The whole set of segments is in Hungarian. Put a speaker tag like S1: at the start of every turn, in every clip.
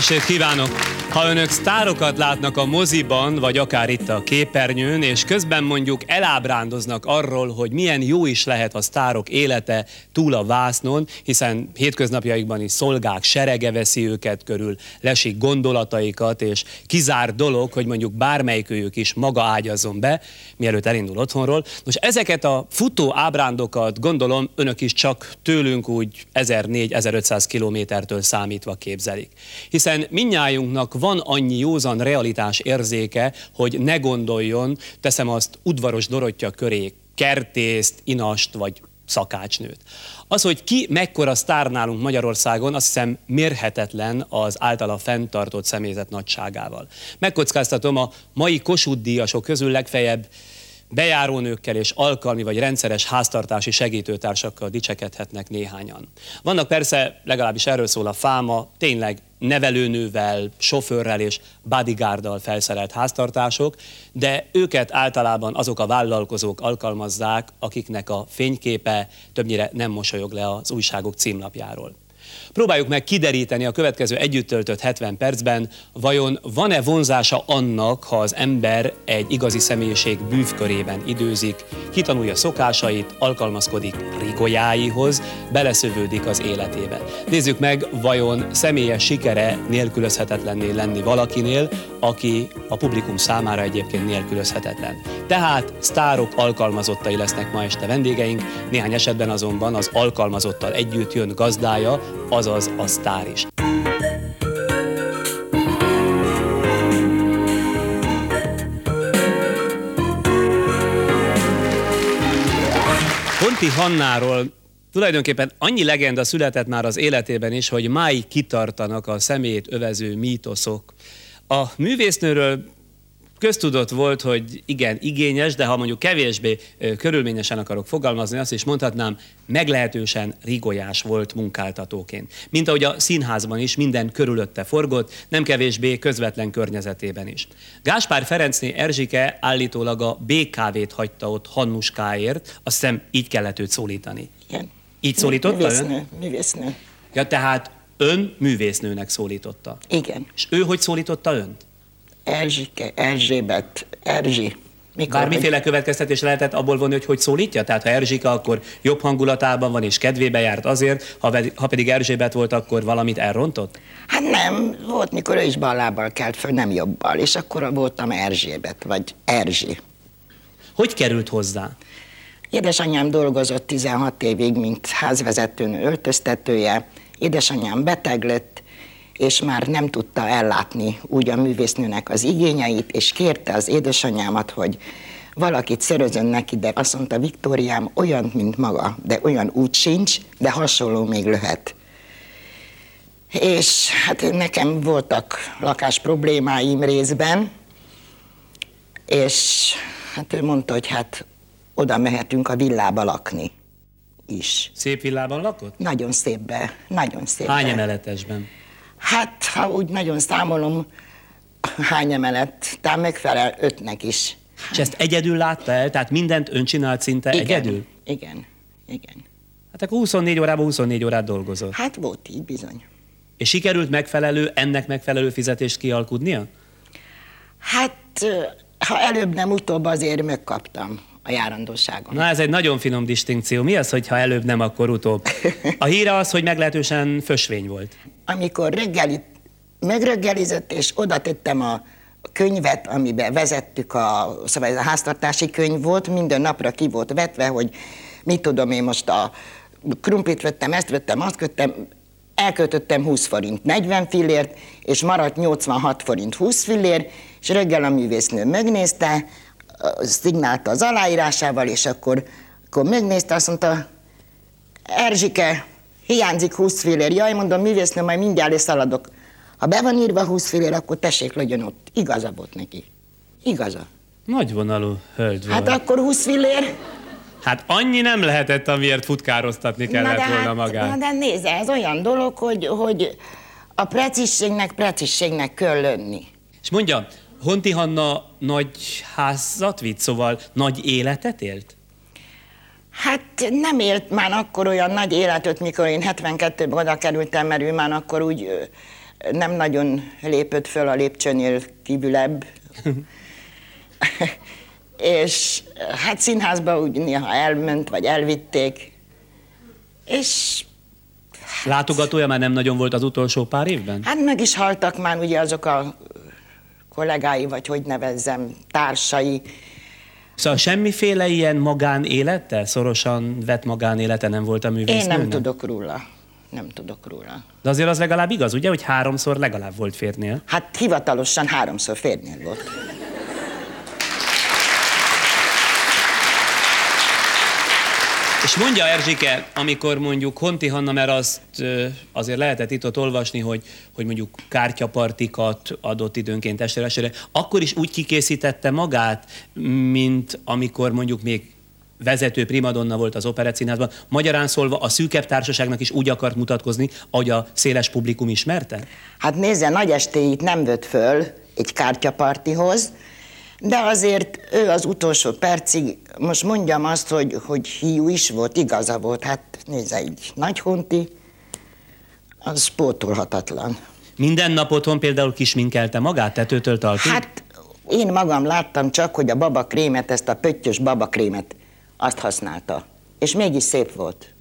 S1: Jó estét kívánok! Ha önök sztárokat látnak a moziban, vagy akár itt a képernyőn, és közben mondjuk elábrándoznak arról, hogy milyen jó is lehet a sztárok élete túl a vásznon, hiszen hétköznapjaikban is szolgák serege veszi őket körül, lesik gondolataikat, és kizár dolog, hogy mondjuk bármelyik őjük is maga ágyazzon be, mielőtt elindul otthonról. Most ezeket a futó ábrándokat gondolom önök is csak tőlünk úgy 1400-1500 kilométertől számítva képzelik hiszen minnyájunknak van annyi józan realitás érzéke, hogy ne gondoljon, teszem azt udvaros Dorottya köré, kertészt, inast vagy szakácsnőt. Az, hogy ki mekkora sztár nálunk Magyarországon, azt hiszem mérhetetlen az általa fenntartott személyzet nagyságával. Megkockáztatom, a mai Kossuth díjasok közül legfeljebb bejárónőkkel és alkalmi vagy rendszeres háztartási segítőtársakkal dicsekedhetnek néhányan. Vannak persze, legalábbis erről szól a fáma, tényleg nevelőnővel, sofőrrel és bodyguarddal felszerelt háztartások, de őket általában azok a vállalkozók alkalmazzák, akiknek a fényképe többnyire nem mosolyog le az újságok címlapjáról. Próbáljuk meg kideríteni a következő együtt töltött 70 percben, vajon van-e vonzása annak, ha az ember egy igazi személyiség bűvkörében időzik, kitanulja szokásait, alkalmazkodik rigolyáihoz, beleszövődik az életébe. Nézzük meg, vajon személyes sikere nélkülözhetetlenné lenni valakinél, aki a publikum számára egyébként nélkülözhetetlen. Tehát sztárok alkalmazottai lesznek ma este vendégeink, néhány esetben azonban az alkalmazottal együtt jön gazdája, azaz a sztár is. Ponti Hannáról tulajdonképpen annyi legenda született már az életében is, hogy máig kitartanak a szemét övező mítoszok. A művésznőről köztudott volt, hogy igen, igényes, de ha mondjuk kevésbé körülményesen akarok fogalmazni, azt is mondhatnám, meglehetősen rigolyás volt munkáltatóként. Mint ahogy a színházban is minden körülötte forgott, nem kevésbé közvetlen környezetében is. Gáspár Ferencné Erzsike állítólag a BKV-t hagyta ott Hannuskáért, azt hiszem így kellett őt szólítani.
S2: Igen.
S1: Így szólította
S2: művésznő,
S1: ön?
S2: Művésznő.
S1: Ja, tehát ön művésznőnek szólította.
S2: Igen.
S1: És ő hogy szólította önt?
S2: Erzsike, Erzsébet, Erzsi. Mikor,
S1: Bármiféle következtetés lehetett abból vonni, hogy hogy szólítja? Tehát ha Erzsika, akkor jobb hangulatában van és kedvébe járt azért, ha, ved- ha pedig Erzsébet volt, akkor valamit elrontott?
S2: Hát nem, volt, mikor ő is bal lábbal kelt föl, nem jobbal, és akkor voltam Erzsébet, vagy Erzsi.
S1: Hogy került hozzá?
S2: Édesanyám dolgozott 16 évig, mint házvezetőnő öltöztetője. Édesanyám beteg lett, és már nem tudta ellátni úgy a művésznőnek az igényeit, és kérte az édesanyámat, hogy valakit szerözön neki, de azt mondta Viktóriám, olyan, mint maga, de olyan úgy sincs, de hasonló még lehet. És hát nekem voltak lakás problémáim részben, és hát ő mondta, hogy hát oda mehetünk a villába lakni is.
S1: Szép villában lakott?
S2: Nagyon szépbe, nagyon szépbe.
S1: Hány emeletesben?
S2: Hát, ha úgy nagyon számolom, hány emelet, talán megfelel ötnek is.
S1: És ezt egyedül látta el? Tehát mindent ön csinált szinte
S2: Igen,
S1: egyedül?
S2: Igen, igen.
S1: Hát akkor 24 órában 24 órát dolgozott.
S2: Hát volt így bizony.
S1: És sikerült megfelelő, ennek megfelelő fizetést kialkudnia?
S2: Hát, ha előbb nem utóbb azért megkaptam a járandóságon.
S1: Na ez egy nagyon finom distinkció. Mi az, hogy ha előbb nem, akkor utóbb? A híre az, hogy meglehetősen fösvény volt.
S2: Amikor reggelit megreggelizett, és oda tettem a könyvet, amiben vezettük, a, szóval ez a háztartási könyv volt, minden napra ki volt vetve, hogy mit tudom én most a krumplit vettem, ezt vettem, azt vettem, elköltöttem 20 forint 40 fillért, és maradt 86 forint 20 fillér, és reggel a művésznő megnézte, szignálta az aláírásával, és akkor, akkor megnézte, azt mondta, Erzsike, hiányzik 20 fillér. Jaj, mondom, művésznő, majd mindjárt leszaladok. Ha be van írva 20 fillér, akkor tessék, legyen ott. Igaza volt neki. Igaza.
S1: Nagyvonalú hölgy volt.
S2: Hát akkor 20 fillér.
S1: Hát annyi nem lehetett, amiért futkároztatni kellett
S2: de
S1: volna
S2: hát,
S1: magát.
S2: na de nézze, ez olyan dolog, hogy, hogy a precisségnek precisségnek kell lenni.
S1: És mondja, Honti Hanna nagy házat vitt, szóval nagy életet élt?
S2: Hát nem élt már akkor olyan nagy életet, mikor én 72-ben oda kerültem, mert ő már akkor úgy nem nagyon lépött föl a lépcsőnél kívülebb. és hát színházba úgy néha elment, vagy elvitték. És
S1: Látogatója már nem nagyon volt az utolsó pár évben?
S2: hát meg is haltak már ugye azok a kollégái, vagy hogy nevezzem, társai.
S1: Szóval semmiféle ilyen magánélete, szorosan vett magánélete nem volt a
S2: Én
S1: művésznőnek?
S2: nem tudok róla. Nem tudok róla.
S1: De azért az legalább igaz, ugye, hogy háromszor legalább volt férnél.
S2: Hát hivatalosan háromszor férnél volt.
S1: És mondja Erzsike, amikor mondjuk Honti Hanna, mert azt azért lehetett itt ott olvasni, hogy, hogy mondjuk kártyapartikat adott időnként estére, estére, akkor is úgy kikészítette magát, mint amikor mondjuk még vezető primadonna volt az operettszínházban. Magyarán szólva a szűkebb társaságnak is úgy akart mutatkozni, ahogy a széles publikum ismerte?
S2: Hát nézze, nagy estéit nem vött föl egy kártyapartihoz, de azért ő az utolsó percig, most mondjam azt, hogy, hogy hiú is volt, igaza volt. Hát nézze, egy nagy honti, az pótolhatatlan.
S1: Minden nap otthon például kisminkelte magát tetőtől talpig?
S2: Hát én magam láttam csak, hogy a babakrémet, ezt a pöttyös babakrémet, azt használta. És mégis szép volt.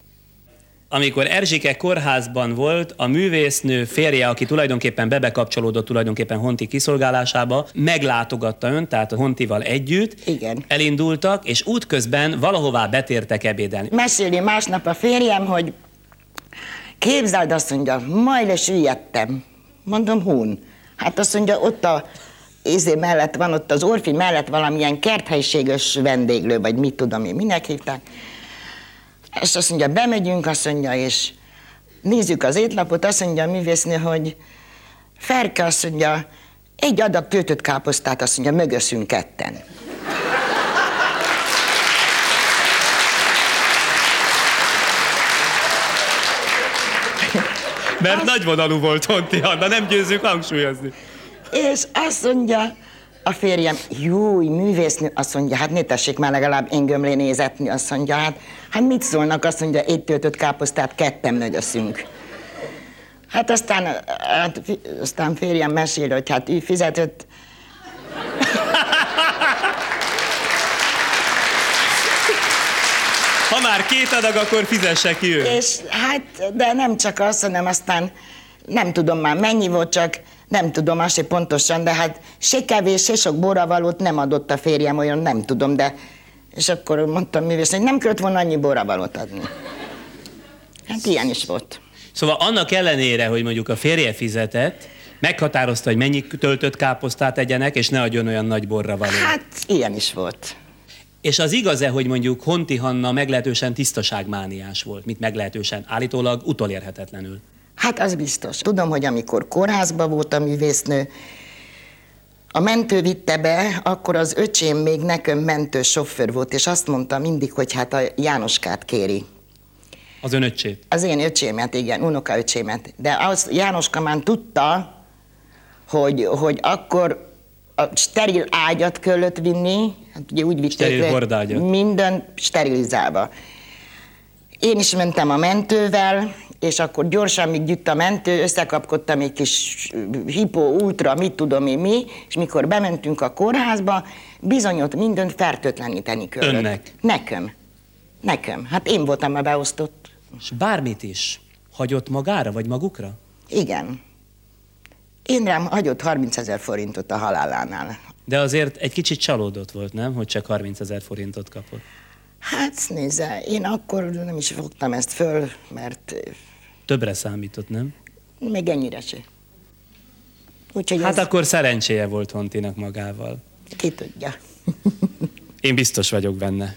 S1: Amikor Erzsike kórházban volt, a művésznő férje, aki tulajdonképpen bebekapcsolódott tulajdonképpen Honti kiszolgálásába, meglátogatta ön, tehát a Hontival együtt.
S2: Igen.
S1: Elindultak, és útközben valahová betértek ebédelni.
S2: Meséli másnap a férjem, hogy képzeld, azt mondja, majd süllyedtem. Mondom, hún. Hát azt mondja, ott a izé mellett van, ott az Orfi mellett valamilyen kerthelyiséges vendéglő, vagy mit tudom én, minek hívták. És azt mondja, bemegyünk, azt mondja, és nézzük az étlapot, azt mondja a művésznő, hogy Ferke azt mondja, egy adag töltött káposztát, azt mondja, mögöszünk ketten.
S1: Mert nagyvonalú volt Honti Anna, nem győzzük hangsúlyozni.
S2: És azt mondja a férjem, jó, művésznő, azt mondja, hát ne tessék már legalább engömlé nézetni, azt mondja, hát, hát mit szólnak, azt mondja, egy töltött káposztát ketten mögösszünk. Hát aztán, hát, aztán férjem mesél, hogy hát ő fizetett,
S1: Ha már két adag, akkor fizesse ki ő.
S2: és hát, de nem csak az, hanem aztán nem tudom már mennyi volt, csak nem tudom azt pontosan, de hát se kevés, se sok boravalót nem adott a férjem, olyan nem tudom, de és akkor mondtam művész, hogy nem kellett volna annyi boravalót adni. Hát ilyen is volt.
S1: Szóval annak ellenére, hogy mondjuk a férje fizetett, meghatározta, hogy mennyi töltött káposztát egyenek, és ne adjon olyan nagy borra való.
S2: Hát ilyen is volt.
S1: És az igaz-e, hogy mondjuk Honti Hanna meglehetősen tisztaságmániás volt, mit meglehetősen, állítólag utolérhetetlenül.
S2: Hát az biztos. Tudom, hogy amikor kórházba volt a művésznő, a mentő vitte be, akkor az öcsém még nekem mentő sofőr volt, és azt mondta mindig, hogy hát a Jánoskát kéri.
S1: Az ön öccsét.
S2: Az én öcsémet, igen, unokaöcsémet. De az Jánoska már tudta, hogy, hogy akkor a steril ágyat kellett vinni, hát ugye úgy vitték
S1: Steril hordágyat.
S2: minden sterilizálva. Én is mentem a mentővel, és akkor gyorsan, míg gyűjt a mentő, összekapkodtam egy kis hipó, ultra, mit tudom én mi, és mikor bementünk a kórházba, bizony ott mindent fertőtleníteni kellett.
S1: Önnek?
S2: Nekem. Nekem. Hát én voltam a beosztott.
S1: És bármit is hagyott magára, vagy magukra?
S2: Igen. Én rám hagyott 30 ezer forintot a halálánál.
S1: De azért egy kicsit csalódott volt, nem? Hogy csak 30 ezer forintot kapott.
S2: Hát nézze, én akkor nem is fogtam ezt föl, mert eh,
S1: Többre számított, nem?
S2: még ennyire se. Úgyhogy
S1: Hát
S2: ez
S1: akkor szerencséje volt Hontinak magával.
S2: ki tudja.
S1: Én biztos vagyok benne.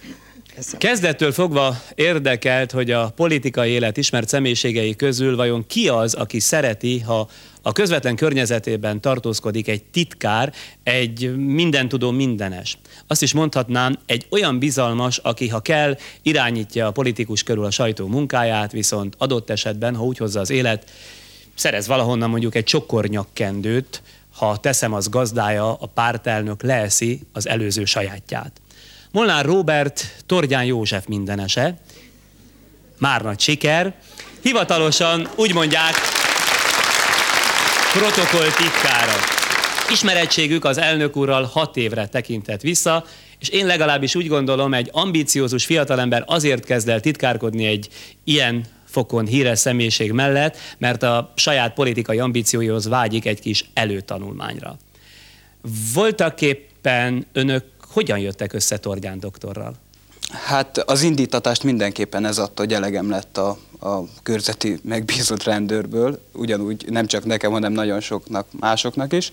S2: Köszönöm.
S1: Kezdettől fogva érdekelt, hogy a politikai élet ismert személyiségei közül vajon ki az, aki szereti, ha a közvetlen környezetében tartózkodik egy titkár, egy mindentudó mindenes. Azt is mondhatnám, egy olyan bizalmas, aki ha kell, irányítja a politikus körül a sajtó munkáját, viszont adott esetben, ha úgy hozza az élet, szerez valahonnan mondjuk egy csokornyakkendőt, ha teszem az gazdája, a pártelnök leeszi az előző sajátját. Molnár Robert, Tordján József mindenese, már nagy siker. Hivatalosan úgy mondják, protokoll titkára. Ismerettségük az elnök úrral hat évre tekintett vissza, és én legalábbis úgy gondolom, egy ambíciózus fiatalember azért kezd el titkárkodni egy ilyen fokon híres személyiség mellett, mert a saját politikai ambícióihoz vágyik egy kis előtanulmányra. Voltak éppen önök hogyan jöttek össze Torgyán doktorral?
S3: Hát az indítatást mindenképpen ez adta, hogy elegem lett a, a körzeti megbízott rendőrből, ugyanúgy nem csak nekem, hanem nagyon soknak másoknak is.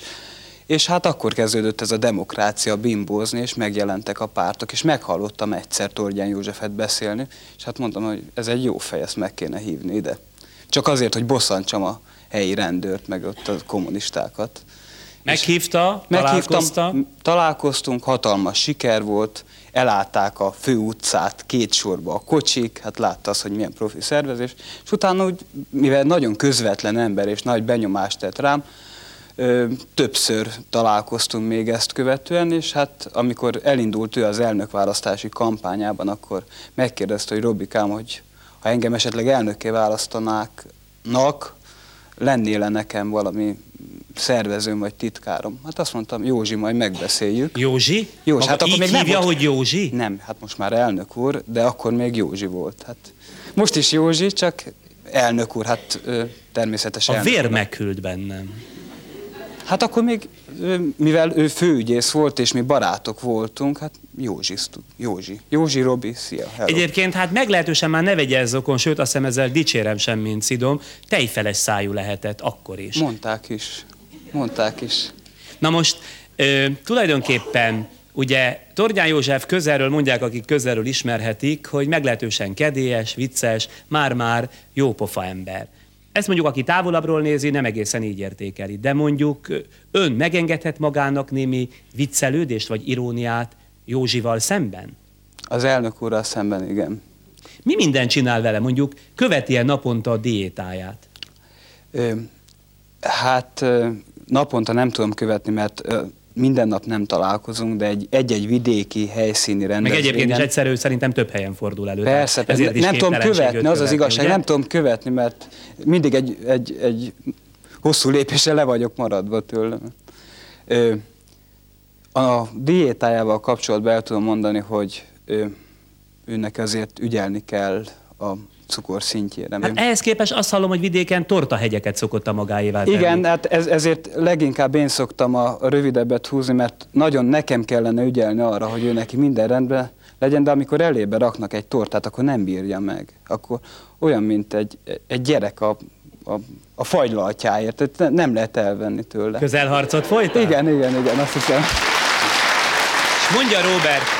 S3: És hát akkor kezdődött ez a demokrácia bimbózni, és megjelentek a pártok, és meghallottam egyszer Torgyán Józsefet beszélni, és hát mondtam, hogy ez egy jó fej, ezt meg kéne hívni ide. Csak azért, hogy bosszantsam a helyi rendőrt, meg ott a kommunistákat.
S1: Meghívta, találkozta?
S3: találkoztunk, hatalmas siker volt, elállták a fő utcát két sorba a kocsik, hát látta az, hogy milyen profi szervezés, és utána úgy, mivel nagyon közvetlen ember és nagy benyomást tett rám, ö, többször találkoztunk még ezt követően, és hát amikor elindult ő az elnökválasztási kampányában, akkor megkérdezte, hogy Robikám, hogy ha engem esetleg elnökké választanák, lennél-e nekem valami szervezőm vagy titkárom. Hát azt mondtam, Józsi, majd megbeszéljük.
S1: Józsi?
S3: Józsi, hát
S1: akkor még hívja, nem volt... hogy Józsi?
S3: Nem, hát most már elnök úr, de akkor még Józsi volt. Hát most is Józsi, csak elnök úr, hát természetesen.
S1: A vér megküld bennem.
S3: Hát akkor még, mivel ő főügyész volt, és mi barátok voltunk, hát Józsi, Józsi, Józsi Robi, szia,
S1: hello. Egyébként hát meglehetősen már ne vegye okon, sőt azt hiszem ezzel dicsérem sem, mint Szidom, tejfeles szájú lehetett akkor is.
S3: Mondták is, mondták is.
S1: Na most ö, tulajdonképpen Ugye Torgyán József közelről mondják, akik közelről ismerhetik, hogy meglehetősen kedélyes, vicces, már-már jópofa ember. Ezt mondjuk, aki távolabbról nézi, nem egészen így értékeli. De mondjuk ön megengedhet magának némi viccelődést vagy iróniát Józsival szemben?
S3: Az elnök úrral szemben, igen.
S1: Mi minden csinál vele? Mondjuk követi -e naponta a diétáját?
S3: Ö, hát naponta nem tudom követni, mert minden nap nem találkozunk, de egy-egy vidéki helyszíni rendezvényen...
S1: Meg egyébként is egyszerű, szerintem több helyen fordul elő.
S3: Persze, ezért nem tudom követni, az az igazság, ugye? nem tudom követni, mert mindig egy, egy, egy hosszú lépésre le vagyok maradva tőlem. A diétájával kapcsolatban el tudom mondani, hogy őnek azért ügyelni kell a cukor szintjére.
S1: Hát ehhez képest azt hallom, hogy vidéken tortahegyeket szokott a magáévá
S3: tenni. Igen, hát ez, ezért leginkább én szoktam a rövidebbet húzni, mert nagyon nekem kellene ügyelni arra, hogy ő neki minden rendben legyen, de amikor elébe raknak egy tortát, akkor nem bírja meg. Akkor olyan, mint egy, egy gyerek a, a, a fagylaltjáért, tehát nem lehet elvenni tőle.
S1: Közelharcot folytat?
S3: Igen, igen, igen, azt hiszem.
S1: Mondja Robert,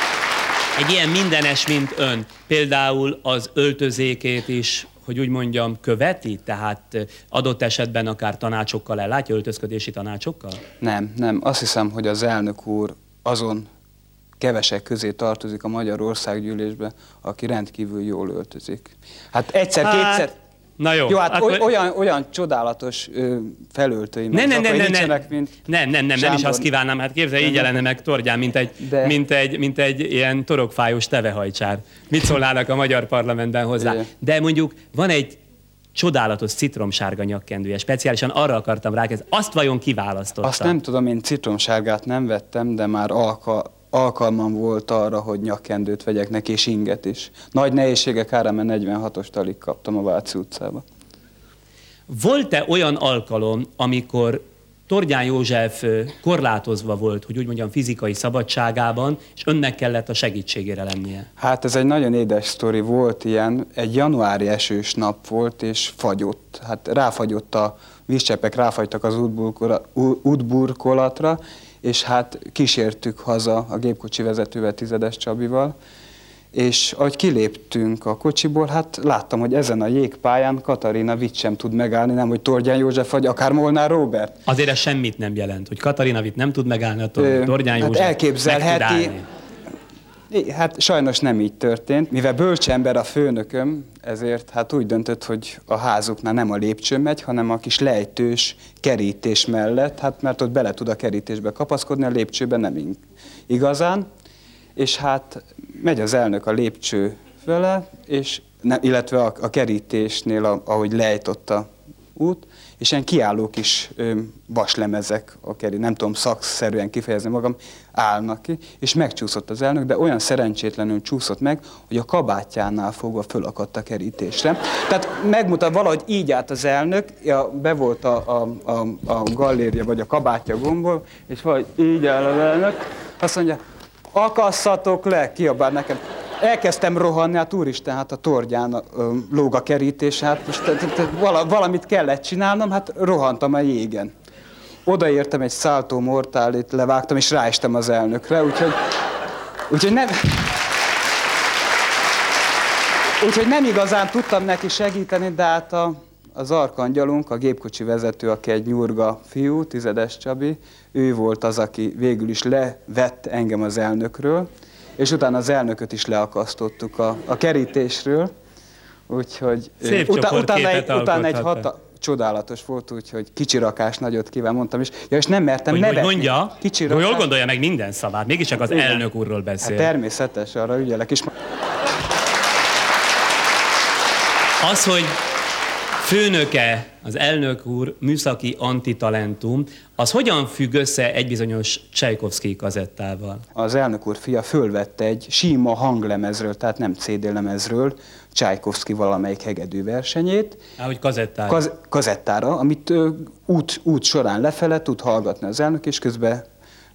S1: egy ilyen mindenes, mint ön, például az öltözékét is, hogy úgy mondjam, követi? Tehát adott esetben akár tanácsokkal ellátja, öltözködési tanácsokkal?
S3: Nem, nem. Azt hiszem, hogy az elnök úr azon kevesek közé tartozik a Magyar Országgyűlésbe, aki rendkívül jól öltözik. Hát egyszer-kétszer... Hát,
S1: Na jó.
S3: Jó, hát akkor... olyan, olyan csodálatos ö, felöltőim
S1: nem, nem, nem, nem, nem, mint nem, nem, nem, nem is azt kívánnám, hát képzelj, így jelenne meg Tordján, mint egy, De... mint, egy, mint egy ilyen torokfájós tevehajcsár. Mit szólnának a magyar parlamentben hozzá? De mondjuk van egy csodálatos citromsárga nyakkendője, speciálisan arra akartam rákezdeni. Azt vajon kiválasztotta?
S3: Azt nem tudom, én citromsárgát nem vettem, de már alka, alkalmam volt arra, hogy nyakkendőt vegyek neki, és inget is. Nagy nehézségek ára, mert 46-os talig kaptam a Váci utcába.
S1: Volt-e olyan alkalom, amikor Tordján József korlátozva volt, hogy úgy mondjam, fizikai szabadságában, és önnek kellett a segítségére lennie?
S3: Hát ez egy nagyon édes sztori volt ilyen. Egy januári esős nap volt, és fagyott. Hát ráfagyott a vízcsepek, ráfagytak az útburkolatra, és hát kísértük haza a gépkocsi vezetővel, Tizedes Csabival, és ahogy kiléptünk a kocsiból, hát láttam, hogy ezen a jégpályán Katarina Witt sem tud megállni, nem hogy Tordján József, vagy akár Molnár Robert.
S1: Azért ez semmit nem jelent, hogy Katarina Witt nem tud megállni, attól Tordján hát József
S3: elképzelheti, meg tud állni. Hát sajnos nem így történt. Mivel bölcs ember a főnököm, ezért hát úgy döntött, hogy a házuknál nem a lépcső megy, hanem a kis lejtős kerítés mellett, hát mert ott bele tud a kerítésbe kapaszkodni, a lépcsőben nem igazán. És hát megy az elnök a lépcső vele, és illetve a, a kerítésnél, ahogy lejtott a út, és ilyen kiálló kis vaslemezek, akár nem tudom szakszerűen kifejezni magam, állnak ki, és megcsúszott az elnök, de olyan szerencsétlenül csúszott meg, hogy a kabátjánál fogva fölakadt a kerítésre. Tehát megmutat, valahogy így állt az elnök, ja, be volt a, a, a, a galléria, vagy a kabátja gombol, és vagy így áll az elnök, azt mondja, akasszatok le, kiabál nekem. Elkezdtem rohanni, hát úristen, hát a torgyán ö, lóg a kerítés, hát most valamit kellett csinálnom, hát rohantam a jégen. Odaértem egy száltó mortálit, levágtam, és ráestem az elnökre, úgyhogy, úgyhogy nem... Úgyhogy nem igazán tudtam neki segíteni, de hát a, az arkangyalunk, a gépkocsi vezető, aki egy nyurga fiú, tizedes Csabi, ő volt az, aki végül is levett engem az elnökről, és utána az elnököt is leakasztottuk a, a kerítésről, úgyhogy
S1: Szép
S3: utána, utána egy, utána egy hata, csodálatos volt, úgyhogy kicsi rakás nagyot kíván, mondtam is. Ja, és nem mertem
S1: Hogy, hogy
S3: nevetni.
S1: mondja,
S3: Kicsi
S1: jól
S3: rakás.
S1: gondolja meg minden szavát, mégiscsak az
S3: Igen.
S1: elnök úrról beszél.
S3: Hát természetes, arra ügyelek is.
S1: Az, hogy főnöke, az elnök úr műszaki antitalentum, az hogyan függ össze egy bizonyos Csajkovszki kazettával?
S3: Az elnök úr fia fölvette egy síma hanglemezről, tehát nem CD lemezről, Csajkovszki valamelyik hegedű versenyét,
S1: Á, hogy kazettára.
S3: kaz, kazettára, amit ö, út, út során lefele tud hallgatni az elnök, és közben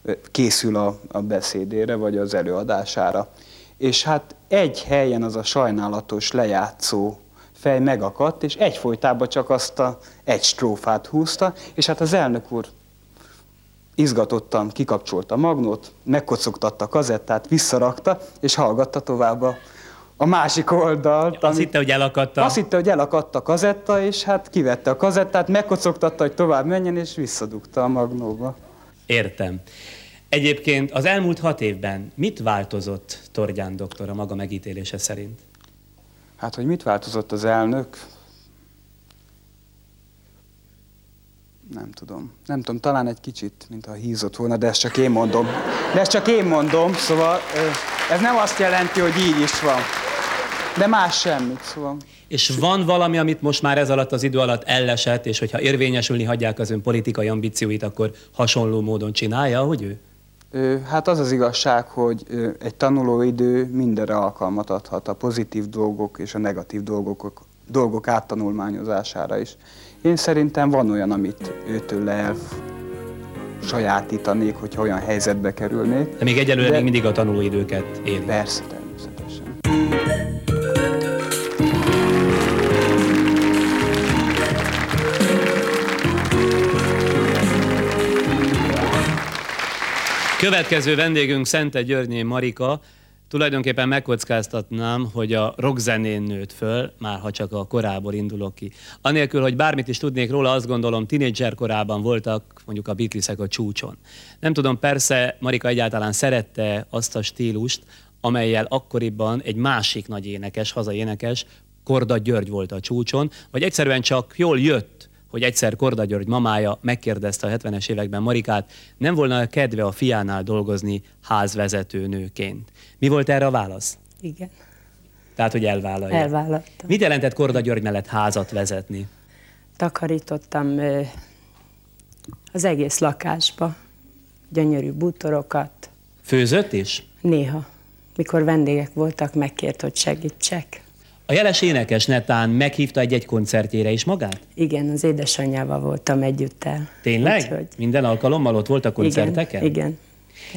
S3: ö, készül a, a beszédére, vagy az előadására. És hát egy helyen az a sajnálatos lejátszó fej megakadt, és egyfolytában csak azt a egy strófát húzta, és hát az elnök úr izgatottan kikapcsolta a magnót, megkocogtatta a kazettát, visszarakta, és hallgatta tovább a, a másik oldalt.
S1: Azt hitte, hogy elakadt a...
S3: azt hitte, hogy elakadt a kazetta, és hát kivette a kazettát, megkocogtatta, hogy tovább menjen, és visszadugta a magnóba.
S1: Értem. Egyébként az elmúlt hat évben mit változott Tordján doktor a maga megítélése szerint?
S3: Hát, hogy mit változott az elnök? Nem tudom. Nem tudom, talán egy kicsit, mintha hízott volna, de ezt csak én mondom. De ezt csak én mondom, szóval ez nem azt jelenti, hogy így is van. De más semmit, szóval.
S1: És van valami, amit most már ez alatt az idő alatt ellesett, és hogyha érvényesülni hagyják az ön politikai ambícióit, akkor hasonló módon csinálja, hogy ő?
S3: Hát az az igazság, hogy egy tanulóidő mindenre alkalmat adhat, a pozitív dolgok és a negatív dolgok, dolgok áttanulmányozására is. Én szerintem van olyan, amit őtől el sajátítanék, hogyha olyan helyzetbe kerülnék.
S1: De még egyelőre
S3: De-
S1: még mindig a tanulóidőket éli.
S3: Persze, természetesen.
S1: Következő vendégünk Szente Györgyi Marika. Tulajdonképpen megkockáztatnám, hogy a rockzenén nőtt föl, már ha csak a korából indulok ki. Anélkül, hogy bármit is tudnék róla, azt gondolom, tinédzser korában voltak mondjuk a Beatlesek a csúcson. Nem tudom, persze Marika egyáltalán szerette azt a stílust, amelyel akkoriban egy másik nagy énekes, hazai énekes, Korda György volt a csúcson, vagy egyszerűen csak jól jött, hogy egyszer Korda György mamája megkérdezte a 70-es években Marikát, nem volna kedve a fiánál dolgozni házvezető nőként. Mi volt erre a válasz?
S4: Igen,
S1: Tehát, hogy elvállalja.
S4: elvállaltam.
S1: Mit jelentett Korda György mellett házat vezetni?
S4: Takarítottam az egész lakásba, gyönyörű bútorokat.
S1: Főzött is?
S4: Néha, mikor vendégek voltak, megkért, hogy segítsek.
S1: A jeles énekes netán meghívta egy-egy koncertjére is magát?
S4: Igen, az édesanyjával voltam együtt el.
S1: Tényleg?
S4: Úgyhogy,
S1: Minden alkalommal ott volt a koncerteken?
S4: igen, igen.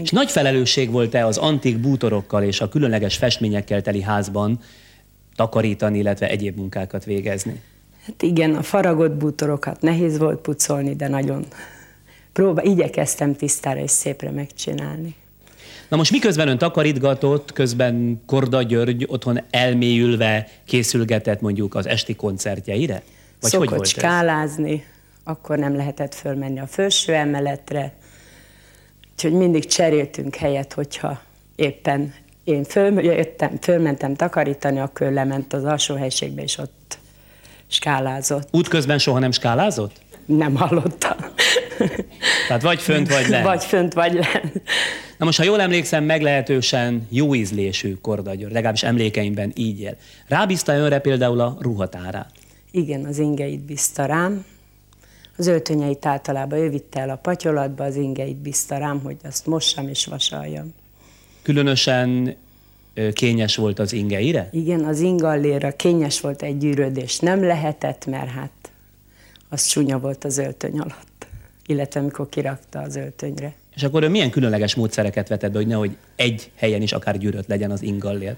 S1: És nagy felelősség volt-e az antik bútorokkal és a különleges festményekkel teli házban takarítani, illetve egyéb munkákat végezni?
S4: Hát igen, a faragott bútorokat nehéz volt pucolni, de nagyon próba, igyekeztem tisztára és szépre megcsinálni.
S1: Na most miközben ön takarítgatott, közben Korda György otthon elmélyülve készülgetett mondjuk az esti koncertjeire? Vagy
S4: Szokott
S1: hogy volt ez?
S4: skálázni, akkor nem lehetett fölmenni a felső emeletre, úgyhogy mindig cseréltünk helyet, hogyha éppen én följöttem, fölmentem takarítani, akkor lement az alsó helységbe, és ott skálázott.
S1: Útközben soha nem skálázott?
S4: Nem hallottam.
S1: Tehát vagy fönt, vagy lent.
S4: Vagy fönt, vagy lent.
S1: Na most, ha jól emlékszem, meglehetősen jó ízlésű Korda György, legalábbis emlékeimben így él. Rábízta önre például a ruhatárát.
S4: Igen, az ingeit bízta rám, Az öltönyeit általában ő vitte el a patyolatba, az ingeit bízta rám, hogy azt mossam és vasaljam.
S1: Különösen kényes volt az ingeire?
S4: Igen, az ingalléra kényes volt egy gyűrődés. Nem lehetett, mert hát az csúnya volt az öltöny alatt, illetve amikor kirakta az öltönyre.
S1: És akkor ő milyen különleges módszereket vetett be, hogy nehogy egy helyen is akár gyűrött legyen az ingallér?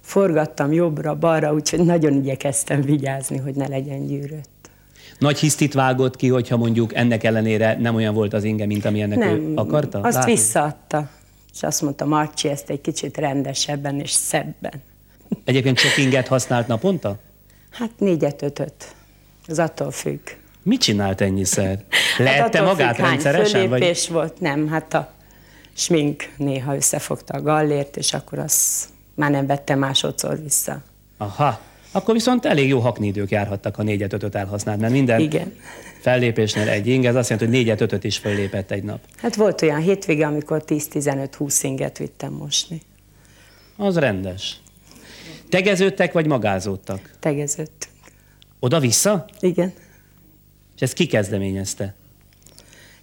S4: Forgattam jobbra-balra, úgyhogy nagyon igyekeztem vigyázni, hogy ne legyen gyűrött.
S1: Nagy hisztit vágott ki, hogyha mondjuk ennek ellenére nem olyan volt az inge, mint ami ennek ő akarta?
S4: azt
S1: Látni?
S4: visszaadta. És azt mondta, Marcsi, ezt egy kicsit rendesebben és szebben.
S1: Egyébként sok inget használt naponta?
S4: Hát négyet, ötöt. Az attól függ.
S1: Mit csinált ennyiszer?
S4: Hát
S1: Lehette
S4: attól
S1: magát
S4: függ,
S1: rendszeresen? Vagy...
S4: volt, nem, hát a smink néha összefogta a gallért, és akkor azt már nem vette másodszor vissza.
S1: Aha. Akkor viszont elég jó haknédők járhattak, ha négyet ötöt elhasznált, mert minden
S4: Igen.
S1: fellépésnél egy ing, ez azt jelenti, hogy négyet ötöt is föllépett egy nap.
S4: Hát volt olyan hétvége, amikor 10-15-20 inget vittem mosni.
S1: Az rendes. Tegeződtek vagy magázódtak?
S4: Tegeződtünk.
S1: Oda-vissza?
S4: Igen,
S1: És ezt ki kezdeményezte?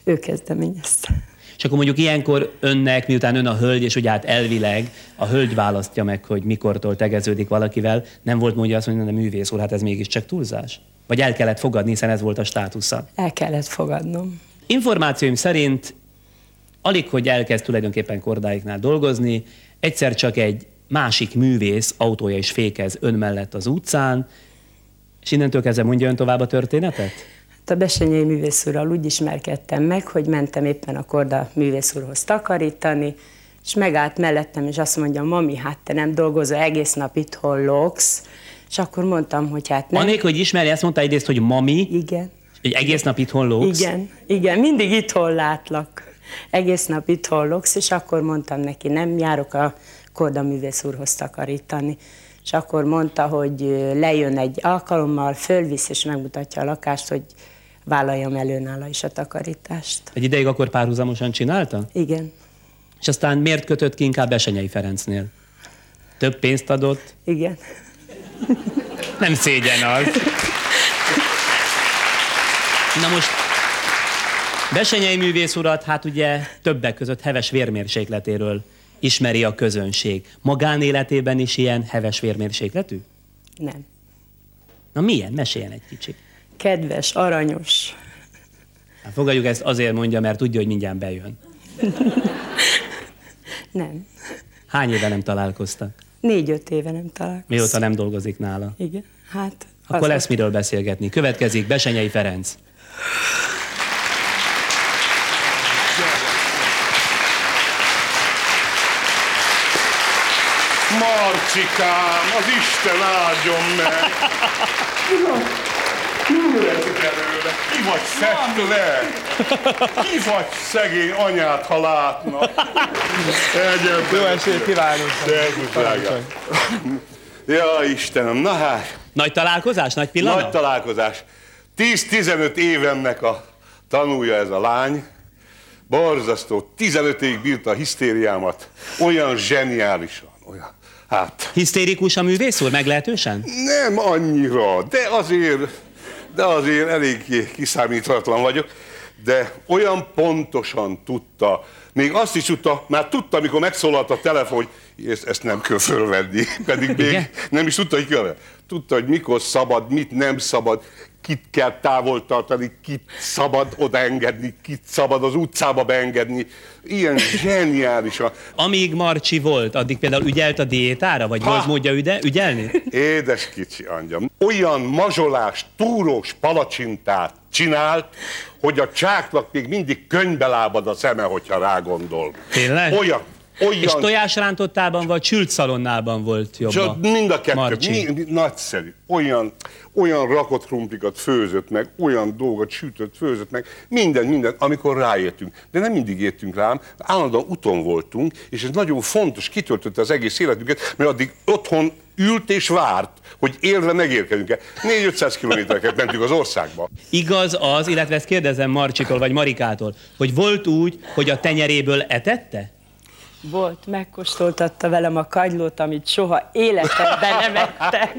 S4: ő kezdeményezte.
S1: És akkor mondjuk ilyenkor önnek, miután ön a hölgy, és ugye hát elvileg a hölgy választja meg, hogy mikortól tegeződik valakivel, nem volt mondja azt, hogy nem művész úr, hát ez mégiscsak túlzás? Vagy el kellett fogadni, hiszen ez volt a státusza?
S4: El kellett fogadnom.
S1: Információim szerint alig, hogy elkezd tulajdonképpen kordáiknál dolgozni, egyszer csak egy másik művész autója is fékez ön mellett az utcán, és innentől kezdve mondja ön tovább a történetet?
S4: Hát a Besenyei művész úrral úgy ismerkedtem meg, hogy mentem éppen a Korda művész úrhoz takarítani, és megállt mellettem, és azt mondja, mami, hát te nem dolgozol, egész nap itthon loksz. És akkor mondtam, hogy hát nem.
S1: Anélkül, hogy ismeri, azt mondta egyrészt, hogy mami,
S4: Igen.
S1: egy egész nap itthon lógsz.
S4: Igen, igen, mindig itthon látlak. Egész nap itthon loksz, és akkor mondtam neki, nem járok a Korda művész úrhoz takarítani. És akkor mondta, hogy lejön egy alkalommal, fölvisz és megmutatja a lakást, hogy vállaljam elő nála is a takarítást.
S1: Egy ideig akkor párhuzamosan csinálta?
S4: Igen,
S1: És aztán miért kötött ki inkább Besenyei Ferencnél? Több pénzt adott?
S4: igen.
S1: Nem szégyen az. Na most Besenyei művész urat, hát ugye többek között heves vérmérsékletéről ismeri a közönség. Magánéletében is ilyen heves vérmérsékletű?
S4: Nem.
S1: Na milyen? Meséljen egy kicsit.
S4: Kedves, aranyos.
S1: Hát fogadjuk ezt azért mondja, mert tudja, hogy mindjárt bejön.
S4: Nem.
S1: Hány éve nem találkoztak?
S4: Négy-öt éve nem találkoztam.
S1: Mióta nem dolgozik nála?
S4: Igen, hát...
S1: Akkor lesz miről beszélgetni. Következik Besenyei Ferenc.
S5: Marcikám, az Isten áldjon meg! Ki vagy szett le? Ki vagy szegény anyát, ha látna? Egyébként. Jó
S3: esélyt kívánok!
S5: Szervusz, drágám. Ja, Istenem, na hát,
S1: Nagy találkozás? Nagy pillanat?
S5: nagy találkozás. 10-15 évemnek a tanulja ez a lány. Borzasztó, 15 évig bírta a hisztériámat. Olyan zseniálisan, olyan. Hát,
S1: Hisztérikus a művész úr, meglehetősen?
S5: Nem annyira, de azért, de azért elég kiszámíthatatlan vagyok, de olyan pontosan tudta, még azt is tudta, már tudta, amikor megszólalt a telefon, hogy ezt, ezt nem kell fölvenni, pedig még
S1: Igen?
S5: nem is tudta, hogy kell. Tudta, hogy mikor szabad, mit nem szabad, kit kell távol tartani, kit szabad odaengedni, kit szabad az utcába beengedni. Ilyen zseniálisan.
S1: Amíg Marcsi volt, addig például ügyelt a diétára? Vagy
S5: Ha!
S1: volt módja üde, ügyelni?
S5: Édes kicsi angyam. Olyan mazsolás, túrós palacsintát csinált, hogy a csáknak még mindig könybe lábad a szeme, hogyha rágondol.
S1: Tényleg?
S5: Olyan, olyan.
S1: És tojásrántottában vagy sült szalonnában volt jobb
S5: Csak mind a kettő,
S1: Marcsi.
S5: mi, nagyszerű. Olyan, olyan rakott krumplikat főzött meg, olyan dolgot sütött, főzött meg, minden, minden, amikor ráértünk. De nem mindig értünk rám, állandóan uton voltunk, és ez nagyon fontos, kitöltötte az egész életünket, mert addig otthon ült és várt, hogy élve megérkezünk-e. 4-500 kilométereket mentünk az országba.
S1: Igaz az, illetve ezt kérdezem Marcsitól vagy Marikától, hogy volt úgy, hogy a tenyeréből etette?
S4: Volt, megkóstoltatta velem a kagylót, amit soha életemben nem ettem.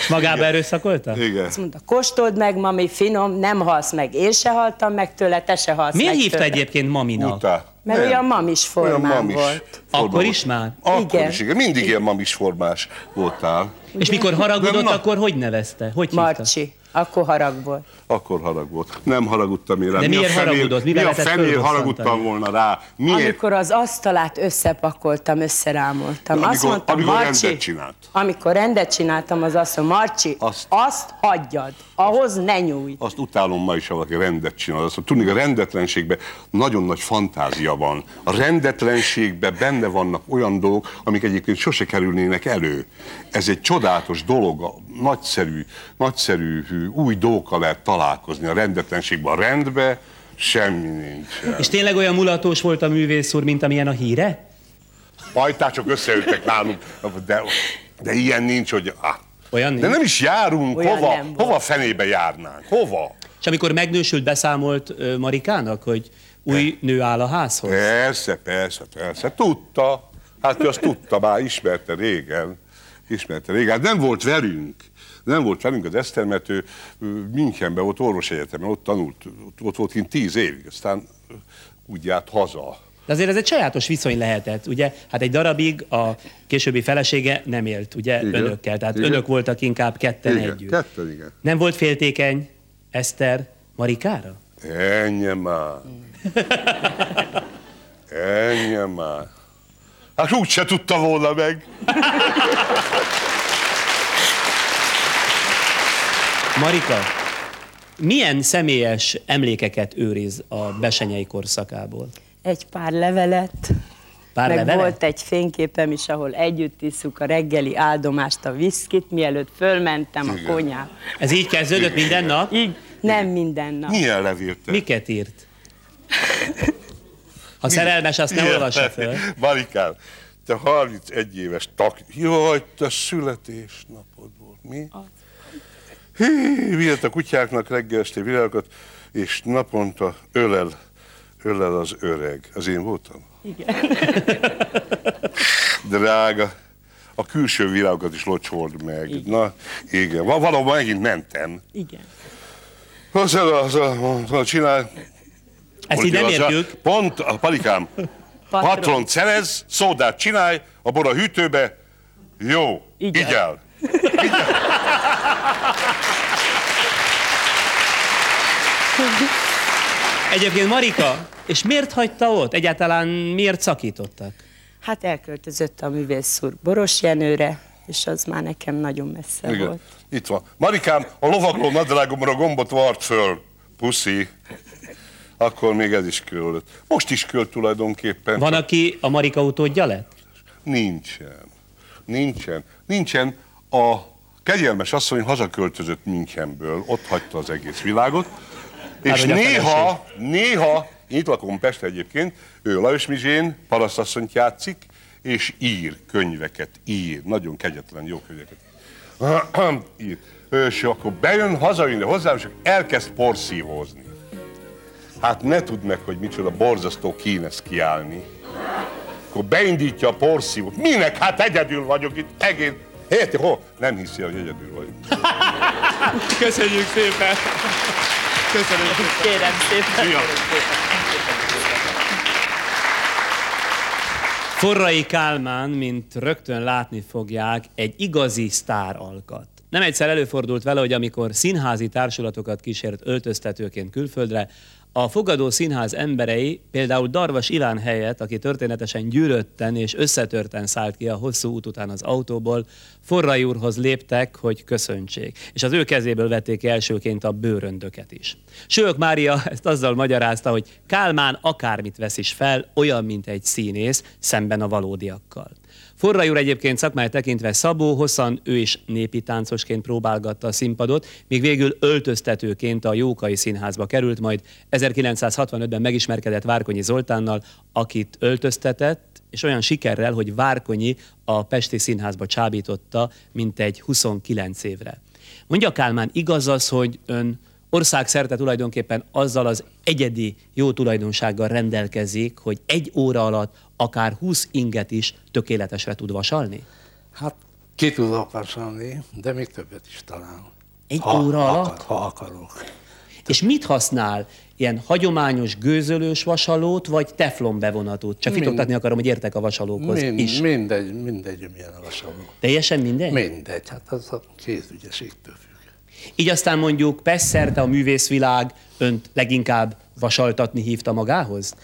S1: És magába erőszakolta?
S5: Igen.
S4: Azt mondta, kóstold meg, mami, finom, nem halsz meg. Én se haltam meg tőle, te se halsz
S1: Miért
S4: meg
S1: hívta
S4: tőle.
S1: egyébként maminak?
S5: Utá.
S4: Mert
S5: Nem.
S4: olyan mamis formán
S5: Olyan mamis
S4: volt.
S5: formán
S1: Akkor is már?
S5: Akkor
S4: Igen.
S5: is, igen. Mindig ilyen mamis formás voltál.
S1: És mikor haragudott, akkor hogy nevezte? Hogy hívta?
S4: Akkor harag volt.
S5: Akkor harag volt. Nem haragudtam én rá.
S1: De
S5: Mi a
S1: miért
S5: fenér-
S1: haragudott? Mivel
S5: Mi a
S1: fölbosszantani?
S5: haragudtam volna rá? Miért?
S4: Amikor az asztalát összepakoltam, összerámoltam.
S5: Amikor-
S4: azt mondtam,
S5: amikor
S4: Marcsi,
S5: rendet csinált.
S4: Amikor rendet csináltam, az azt mondta, Marcsi,
S5: Azt-
S4: azt, azt hagyjad, ahhoz ne nyújj.
S5: Azt utálom ma is, ha valaki rendet csinál. Azt mondja, tudni, a rendetlenségben nagyon nagy fantázia van. A rendetlenségben benne vannak olyan dolgok, amik egyébként sose kerülnének elő. Ez egy csodálatos dolog, nagyszerű, nagyszerű új dolgokkal lehet találkozni a rendetlenségben. A rendben semmi nincs.
S1: És tényleg olyan mulatós volt a művész úr, mint amilyen a híre?
S5: Pajtácsok összeültek nálunk, de, de ilyen nincs, hogy... Ah.
S1: Olyan
S5: De
S1: nincs.
S5: nem is járunk,
S4: Olyan
S5: hova,
S4: nem
S5: hova fenébe járnánk? Hova?
S1: És amikor megnősült, beszámolt Marikának, hogy új nő áll a házhoz?
S5: Persze, persze, persze. Tudta. Hát ő azt tudta, már ismerte régen. Ismerte régen. Hát nem volt velünk. Nem volt velünk az Eszter, mert ő Münchenben volt orvosegyetemen, ott tanult, ott, volt kint tíz évig, aztán úgy járt haza.
S1: De azért ez egy sajátos viszony lehetett, ugye? Hát egy darabig a későbbi felesége nem élt, ugye,
S5: Igen.
S1: önökkel. Tehát
S5: Igen.
S1: önök voltak inkább ketten
S5: Igen,
S1: együtt.
S5: ketten, igen.
S1: Nem volt féltékeny Eszter Marikára?
S5: Ennyi már. Ennyi már. Hát úgy se tudta volna meg.
S1: Marika, milyen személyes emlékeket őriz a besenyei korszakából?
S4: Egy pár levelet,
S1: Pár
S4: meg
S1: levelet?
S4: volt egy fényképem is, ahol együtt isszuk a reggeli áldomást, a viszkit, mielőtt fölmentem a konyhába.
S1: Ez így kezdődött minden nap?
S4: Így, nem minden nap.
S5: Milyen levél te?
S1: Miket írt? Ha szerelmes, azt ne
S5: Ilyen
S1: olvassa föl.
S5: Marikám, te 31 éves tak. Jaj, te születésnapod volt. Mi? Hí, Vihet a kutyáknak reggel este virágokat, és naponta ölel, ölel az öreg. Az én voltam?
S4: Igen.
S5: Drága, a külső virágokat is locsold meg. Igen. Na, igen. Va- Valahol megint mentem.
S4: Igen.
S5: Az a, az a, az a csinál.
S1: Ezt így nem értjük.
S5: Pont, a palikám,
S4: Patron.
S5: patront szerez, szódát csinálj, a bor a hűtőbe, jó,
S4: Igen.
S5: igyel.
S1: Egyébként Marika, és miért hagyta ott? Egyáltalán miért szakítottak?
S4: Hát elköltözött a művész úr Boros Jenőre, és az már nekem nagyon messze
S5: Igen.
S4: volt.
S5: Itt van. Marikám, a lovagló nadrágomra gombot vart föl. Puszi. Akkor még ez is költ. Most is költ tulajdonképpen.
S1: Van, aki a Marika utódja lett?
S5: Nincsen. Nincsen. Nincsen. A kegyelmes asszony hazaköltözött Münchenből, ott hagyta az egész világot, és
S1: hogy a
S5: néha, néha, itt lakom Pest egyébként, ő Lajos Mizsén parasztasszonyt játszik, és ír könyveket, ír, nagyon kegyetlen, jó könyveket. ír. És akkor bejön, hazajön hozzám, és elkezd porszívózni. Hát ne tudd meg, hogy micsoda borzasztó kínesz kiállni akkor beindítja a porszívót. Minek? Hát egyedül vagyok itt, egész. Érti, hol? Nem hiszi, hogy egyedül vagyok.
S1: Köszönjük szépen! Köszönjük
S4: Kérem szépen.
S1: Forrai Kálmán, mint rögtön látni fogják, egy igazi sztár alkat. Nem egyszer előfordult vele, hogy amikor színházi társulatokat kísért öltöztetőként külföldre, a fogadó színház emberei, például Darvas Iván helyett, aki történetesen gyűrötten és összetörten szállt ki a hosszú út után az autóból, Forrai úrhoz léptek, hogy köszöntsék, és az ő kezéből vették elsőként a bőröndöket is. Sők Mária ezt azzal magyarázta, hogy Kálmán akármit vesz is fel, olyan, mint egy színész, szemben a valódiakkal. Forrai úr egyébként szakmája tekintve Szabó, hosszan ő is népi táncosként próbálgatta a színpadot, míg végül öltöztetőként a Jókai Színházba került, majd 1965-ben megismerkedett Várkonyi Zoltánnal, akit öltöztetett, és olyan sikerrel, hogy Várkonyi a Pesti Színházba csábította, mint egy 29 évre. Mondja Kálmán, igaz az, hogy ön országszerte tulajdonképpen azzal az egyedi jó tulajdonsággal rendelkezik, hogy egy óra alatt akár 20 inget is tökéletesre tud vasalni?
S6: Hát ki tudok vasalni, de még többet is talán.
S1: Egy
S6: ha
S1: óra
S6: akar,
S1: alatt?
S6: Ha akarok.
S1: És mit használ? Ilyen hagyományos gőzölős vasalót, vagy teflon bevonatot? Csak
S6: Mind-
S1: fitoktatni akarom, hogy értek a vasalókhoz
S6: Mind,
S1: is.
S6: mindegy, mindegy, milyen a vasaló.
S1: Teljesen mindegy?
S6: Mindegy, hát az a kézügyességtől függ.
S1: Így aztán mondjuk Pesszerte a művészvilág önt leginkább vasaltatni hívta magához?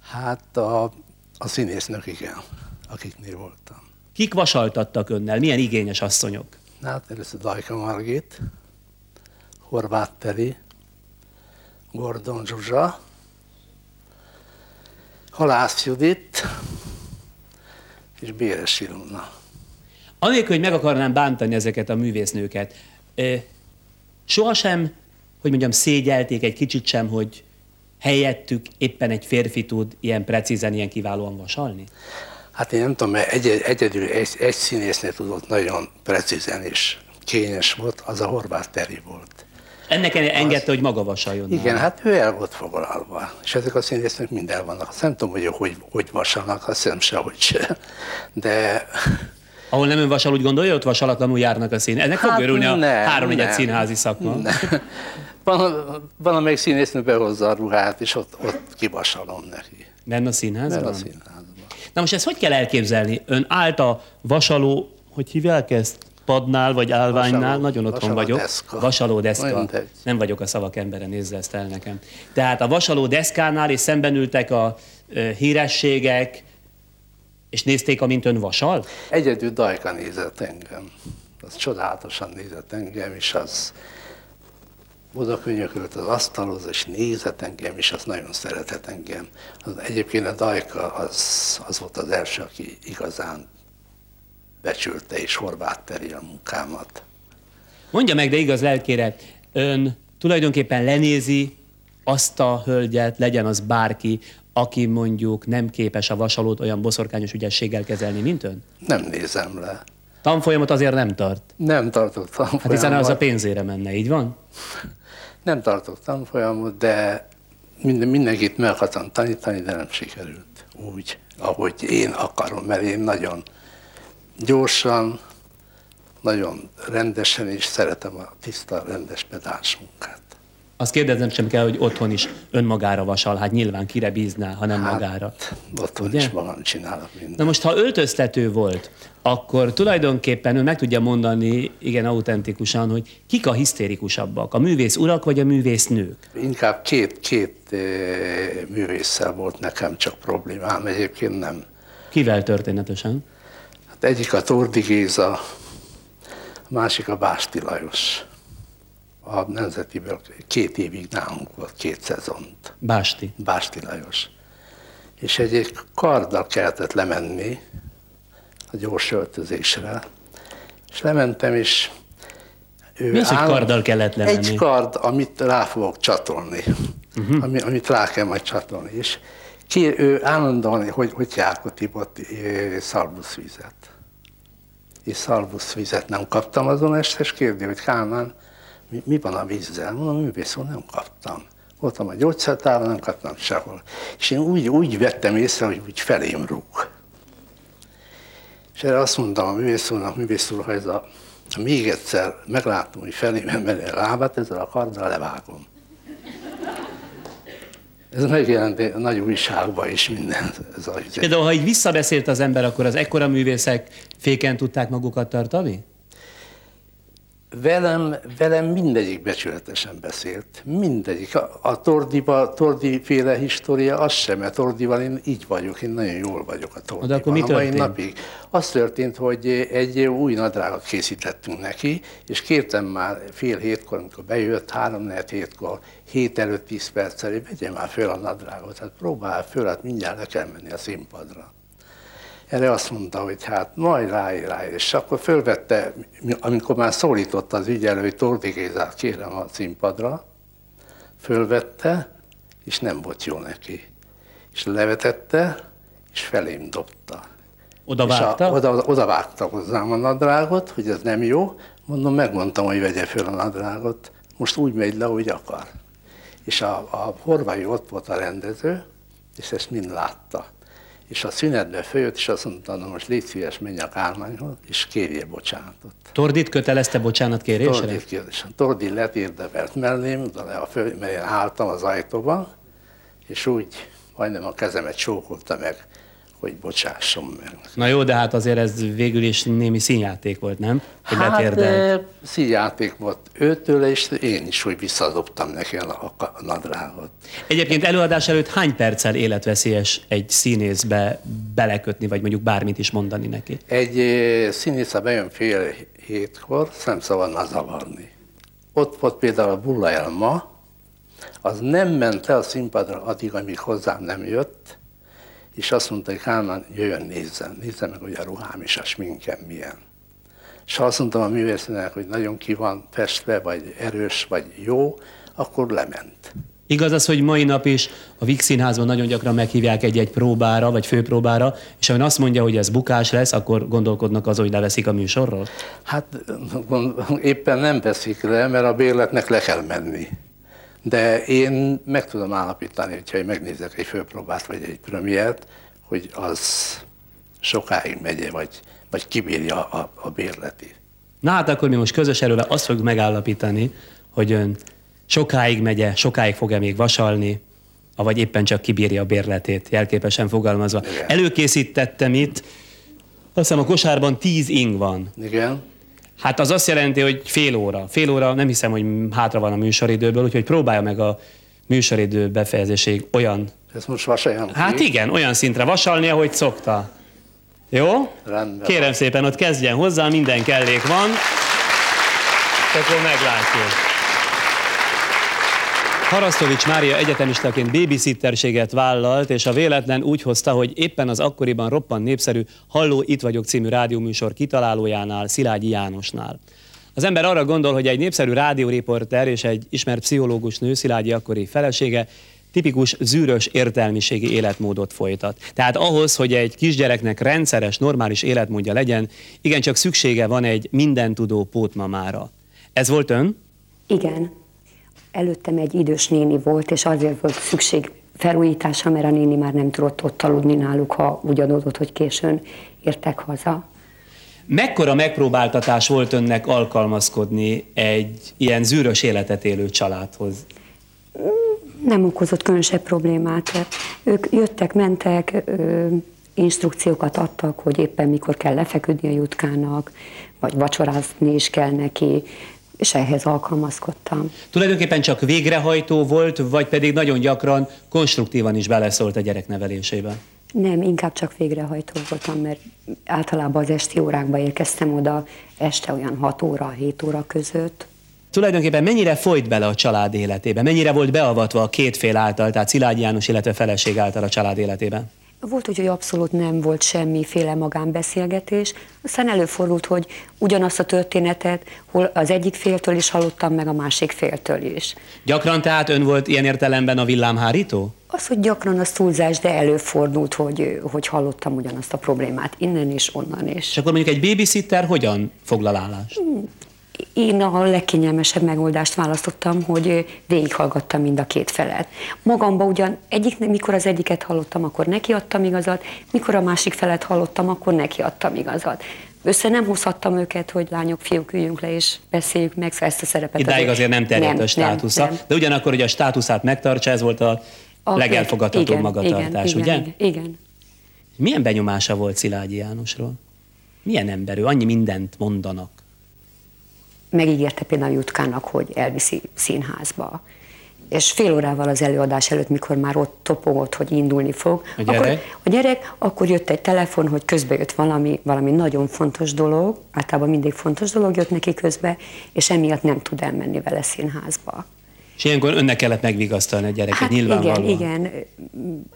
S6: Hát a, a színésznök igen, akiknél voltam.
S1: Kik vasaltattak önnel? Milyen igényes asszonyok?
S6: Hát először Dajka Margit, Horváth Teri, Gordon Zsuzsa, Halász Judit és Béres Ilona.
S1: Anélkül, hogy meg akarnám bántani ezeket a művésznőket, sohasem, hogy mondjam, szégyelték egy kicsit sem, hogy helyettük éppen egy férfi tud ilyen precízen, ilyen kiválóan vasalni?
S6: Hát én nem tudom, mert egy, egyedül egy, egy színésznél tudott nagyon precízen és kényes volt, az a Horváth Teri volt.
S1: Ennek engedte, hogy maga vasaljon.
S6: Igen,
S1: nála.
S6: hát ő el volt foglalva, és ezek a színésznek mind el vannak. Azt nem tudom, hogy hogy, hogy vasalnak, azt hiszem sehogy se. De
S1: Ahol nem ön vasal, úgy gondolja, ott vasalatlanul járnak a szín. Ennek fog
S6: Hát
S1: örülni a háromnegyed
S6: nem.
S1: színházi szakma.
S6: van, van amelyik színésznő behozza a ruhát, és ott, ott kivasalom neki.
S1: Benne a színházban?
S6: Mert a színházban.
S1: Na most ezt hogy kell elképzelni? Ön állt a vasaló, hogy hívják ezt? Padnál vagy állványnál,
S6: Vasaló-
S1: nagyon otthon vagyok.
S6: vasalódeszka.
S1: Vasalódeszka.
S6: Mindegy.
S1: Nem vagyok a szavak embere, nézze ezt el nekem. Tehát a vasaló deszkánál, és szemben ültek a hírességek, és nézték, amint ön vasal?
S6: Egyedül Dajka nézett engem. Az csodálatosan nézett engem, és az oda könyökölt az asztalhoz, és nézett engem, és az nagyon szeretett engem. Az, egyébként a Dajka az, az volt az első, aki igazán becsülte és Horváth Teri a munkámat.
S1: Mondja meg, de igaz lelkére, ön tulajdonképpen lenézi azt a hölgyet, legyen az bárki, aki mondjuk nem képes a vasalót olyan boszorkányos ügyességgel kezelni, mint ön?
S6: Nem nézem le.
S1: Tanfolyamot azért nem tart.
S6: Nem tartok tanfolyamot.
S1: Hát hiszen az a pénzére menne, így van?
S6: Nem tartok tanfolyamot, de minden, mindenkit meg akartam tanítani, de nem sikerült úgy, ahogy én akarom, mert én nagyon gyorsan, nagyon rendesen, és szeretem a tiszta, rendes pedáns munkát.
S1: Azt kérdeznem sem kell, hogy otthon is önmagára vasal, hát nyilván kire bízná, ha nem magára.
S6: Otthon
S1: Ugye?
S6: is magam csinálok mindent.
S1: Na most, ha öltöztető volt, akkor tulajdonképpen ő meg tudja mondani, igen, autentikusan, hogy kik a hisztérikusabbak, a művész urak vagy a művész nők?
S6: Inkább két, két eh, művésszel volt nekem csak problémám, egyébként nem.
S1: Kivel történetesen?
S6: Hát egyik a Tordi Géza, a másik a Básti Lajos. A Nemzetiből két évig nálunk volt, két szezont.
S1: Básti.
S6: Básti Lajos. És egy, egy karddal kellett lemenni a gyors öltözésre. És lementem, és ő
S1: Mi az, hogy
S6: áll-
S1: karddal kellett lemenni?
S6: Egy kard, amit rá fogok csatolni. Uh-huh. Ami, amit rá kell majd csatolni. És ki, ő állandóan, hogy, hogy járt ivott szalbuszvizet. És szalbuszvizet nem kaptam azon este, és kérdi, hogy Kálmán, mi, mi van a vízzel? Mondom, művész úr, nem kaptam. Voltam a gyógyszertárban, nem kaptam sehol. És én úgy, úgy vettem észre, hogy úgy felém rúg. És erre azt mondtam a művész úrnak, művész úr, ha ez a, ha még egyszer meglátom, hogy felém emeli a lábát, ezzel a karddal levágom. Ez megjelent a nagy újságban is minden. Ez a,
S1: Például, ha így visszabeszélt az ember, akkor az ekkora művészek féken tudták magukat tartani?
S6: Velem, velem mindegyik becsületesen beszélt. Mindegyik. A, a Tordiba, Tordi féle história az sem, mert Tordival én így vagyok, én nagyon jól vagyok a Tordiban.
S1: De akkor mi
S6: a mai
S1: történt?
S6: napig. Az történt, hogy egy új nadrágot készítettünk neki, és kértem már fél hétkor, amikor bejött, három hétkor, hét előtt tíz perccel, hogy vegye már föl a nadrágot, hát próbál föl, hát mindjárt le kell menni a színpadra. Erre azt mondta, hogy hát majd ráér, ráér. És akkor fölvette, amikor már szólította az ügyelő, hogy Tordi Gézát kérem a színpadra, fölvette, és nem volt jó neki. És levetette, és felém dobta.
S1: Oda vágta?
S6: A, oda, oda vágta hozzám a nadrágot, hogy ez nem jó. Mondom, megmondtam, hogy vegye föl a nadrágot. most úgy megy le, hogy akar. És a, a Horvai ott volt a rendező, és ezt mind látta. És a szünetbe följött, és azt mondta, na most légy szíves, menj a Kálmányhoz, és kérje bocsánatot.
S1: Tordit kötelezte bocsánat kérésre?
S6: Tordi kérdésem. Tordi lett érdevelt mellém, de a föl, mert én álltam az ajtóban, és úgy majdnem a kezemet csókolta meg, hogy bocsásson meg.
S1: Na jó, de hát azért ez végül is némi színjáték volt, nem? Hogy
S6: Hát
S1: letérdelt.
S6: színjáték volt őtől, és én is úgy visszadobtam neki a, nadrágot.
S1: Egyébként előadás előtt hány perccel életveszélyes egy színészbe belekötni, vagy mondjuk bármit is mondani neki?
S6: Egy eh, színésze bejön fél hétkor, nem szabad már zavarni. Ott volt például a Bulla Elma, az nem ment el a színpadra addig, amíg hozzám nem jött, és azt mondta, hogy Kálmán, jöjjön, nézzen, nézze meg, hogy a ruhám és a sminkem milyen. És ha azt mondtam a művészének, hogy nagyon ki van festve, vagy erős, vagy jó, akkor lement.
S1: Igaz az, hogy mai nap is a Vix Színházban nagyon gyakran meghívják egy-egy próbára, vagy főpróbára, és ha azt mondja, hogy ez bukás lesz, akkor gondolkodnak az, hogy leveszik a műsorról?
S6: Hát éppen nem veszik le, mert a bérletnek le kell menni. De én meg tudom állapítani, hogyha én megnézek egy főpróbát vagy egy premiért, hogy az sokáig megy, vagy, vagy kibírja a, a bérleti.
S1: Na hát akkor mi most közös erővel azt fogjuk megállapítani, hogy ön sokáig megye, sokáig fog-e még vasalni, vagy éppen csak kibírja a bérletét, jelképesen fogalmazva.
S6: Igen.
S1: Előkészítettem itt, azt hiszem a kosárban 10 ing van.
S6: Igen?
S1: Hát az azt jelenti, hogy fél óra. Fél óra nem hiszem, hogy hátra van a műsoridőből, úgyhogy próbálja meg a műsoridő befejezéséig olyan,
S6: Ezt most vasaljam ki?
S1: hát igen, olyan szintre vasalni, ahogy szokta. Jó?
S6: Rendben
S1: Kérem
S6: van.
S1: szépen, ott kezdjen hozzá, minden kellék van. Akkor meglátjuk. Harasztovics Mária egyetemistaként babysitterséget vállalt, és a véletlen úgy hozta, hogy éppen az akkoriban roppant népszerű Halló, itt vagyok című rádióműsor kitalálójánál, Szilágyi Jánosnál. Az ember arra gondol, hogy egy népszerű rádióriporter és egy ismert pszichológus nő, Szilágyi akkori felesége, tipikus zűrös értelmiségi életmódot folytat. Tehát ahhoz, hogy egy kisgyereknek rendszeres, normális életmódja legyen, igencsak szüksége van egy mindentudó pótmamára. Ez volt ön?
S7: Igen. Előttem egy idős néni volt, és azért volt szükség felújításra, mert a néni már nem tudott ott aludni náluk, ha úgy adódott, hogy későn értek haza.
S1: Mekkora megpróbáltatás volt önnek alkalmazkodni egy ilyen zűrös életet élő családhoz?
S7: Nem okozott különösebb problémát. Ők jöttek, mentek, instrukciókat adtak, hogy éppen mikor kell lefeküdni a jutkának, vagy vacsorázni is kell neki, és ehhez alkalmazkodtam.
S1: Tulajdonképpen csak végrehajtó volt, vagy pedig nagyon gyakran konstruktívan is beleszólt a gyerek nevelésébe?
S7: Nem, inkább csak végrehajtó voltam, mert általában az esti órákba érkeztem oda, este olyan 6 óra, 7 óra között.
S1: Tulajdonképpen mennyire folyt bele a család életébe? Mennyire volt beavatva a két fél által, tehát Szilágyi János, illetve feleség által a család életében?
S7: Volt úgy, hogy abszolút nem volt semmiféle magánbeszélgetés, aztán előfordult, hogy ugyanazt a történetet hol az egyik féltől is hallottam, meg a másik féltől is.
S1: Gyakran tehát ön volt ilyen értelemben a villámhárító?
S7: Az, hogy gyakran az túlzás, de előfordult, hogy, hogy hallottam ugyanazt a problémát innen is, onnan is.
S1: És akkor mondjuk egy babysitter hogyan foglal állást?
S7: Én a legkényelmesebb megoldást választottam, hogy végighallgattam mind a két felet. Magamba ugyan, egyik, mikor az egyiket hallottam, akkor nekiadtam igazat, mikor a másik felet hallottam, akkor nekiadtam igazat. Össze nem hozhattam őket, hogy lányok, fiúk üljünk le és beszéljük meg ezt a szerepet.
S1: Idáig azért nem terjedt a státusza,
S7: Nem, nem.
S1: de ugyanakkor, hogy a státuszát megtartsa, ez volt a,
S7: A-
S1: legelfogadhatóbb
S7: igen,
S1: magatartás,
S7: igen,
S1: ugye?
S7: Igen, igen.
S1: Milyen benyomása volt Szilágyi Jánosról? Milyen ember ő? Annyi mindent mondanak.
S7: Megígérte például Jutkának, hogy elviszi színházba. És fél órával az előadás előtt, mikor már ott topogott, hogy indulni fog,
S1: A gyerek?
S7: Akkor, a gyerek, akkor jött egy telefon, hogy közbe jött valami, valami nagyon fontos dolog, általában mindig fontos dolog jött neki közbe, és emiatt nem tud elmenni vele színházba.
S1: És ilyenkor önnek kellett megvigasztalni a gyereket,
S7: Hát
S1: nyilvánvalóan.
S7: igen, igen.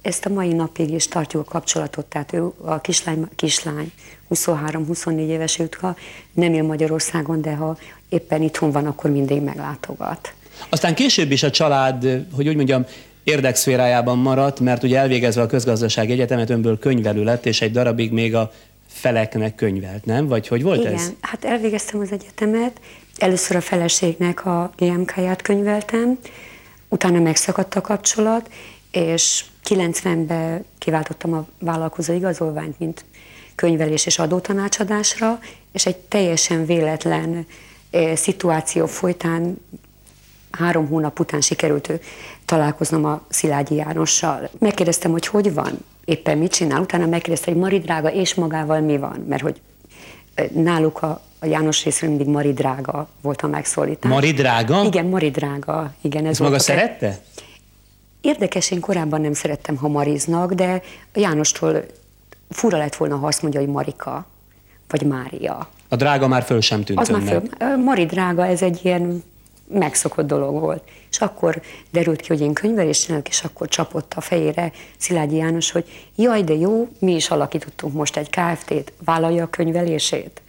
S7: Ezt a mai napig is tartjuk a kapcsolatot, tehát ő a kislány, kislány 23-24 éves Jutka, nem él Magyarországon, de ha éppen itthon van, akkor mindig meglátogat.
S1: Aztán később is a család, hogy úgy mondjam, érdekszférájában maradt, mert ugye elvégezve a közgazdaság egyetemet önből könyvelő lett, és egy darabig még a feleknek könyvelt, nem? Vagy hogy volt
S7: Igen,
S1: ez?
S7: hát elvégeztem az egyetemet, először a feleségnek a GMK-ját könyveltem, utána megszakadt a kapcsolat, és 90-ben kiváltottam a vállalkozó igazolványt, mint könyvelés és adótanácsadásra, és egy teljesen véletlen szituáció folytán három hónap után sikerült találkoznom a Szilágyi Jánossal. Megkérdeztem, hogy hogy van, éppen mit csinál, utána megkérdezte, hogy Mari drága, és magával mi van, mert hogy náluk a, a János részről mindig Mari drága volt a megszólítás.
S1: Mari drága?
S7: Igen, Mari drága. Igen, ez volt
S1: maga
S7: a
S1: szerette?
S7: Érdekes, én korábban nem szerettem, ha Mariznak, de Jánostól fura lett volna, ha azt mondja, hogy Marika, vagy Mária.
S1: A drága már föl sem tűnt
S7: Az már
S1: önnek.
S7: föl, Ö, Mari drága, ez egy ilyen megszokott dolog volt. És akkor derült ki, hogy én könyvelést csinálok, és akkor csapott a fejére Szilágyi János, hogy jaj, de jó, mi is alakítottunk most egy KFT-t, vállalja a könyvelését?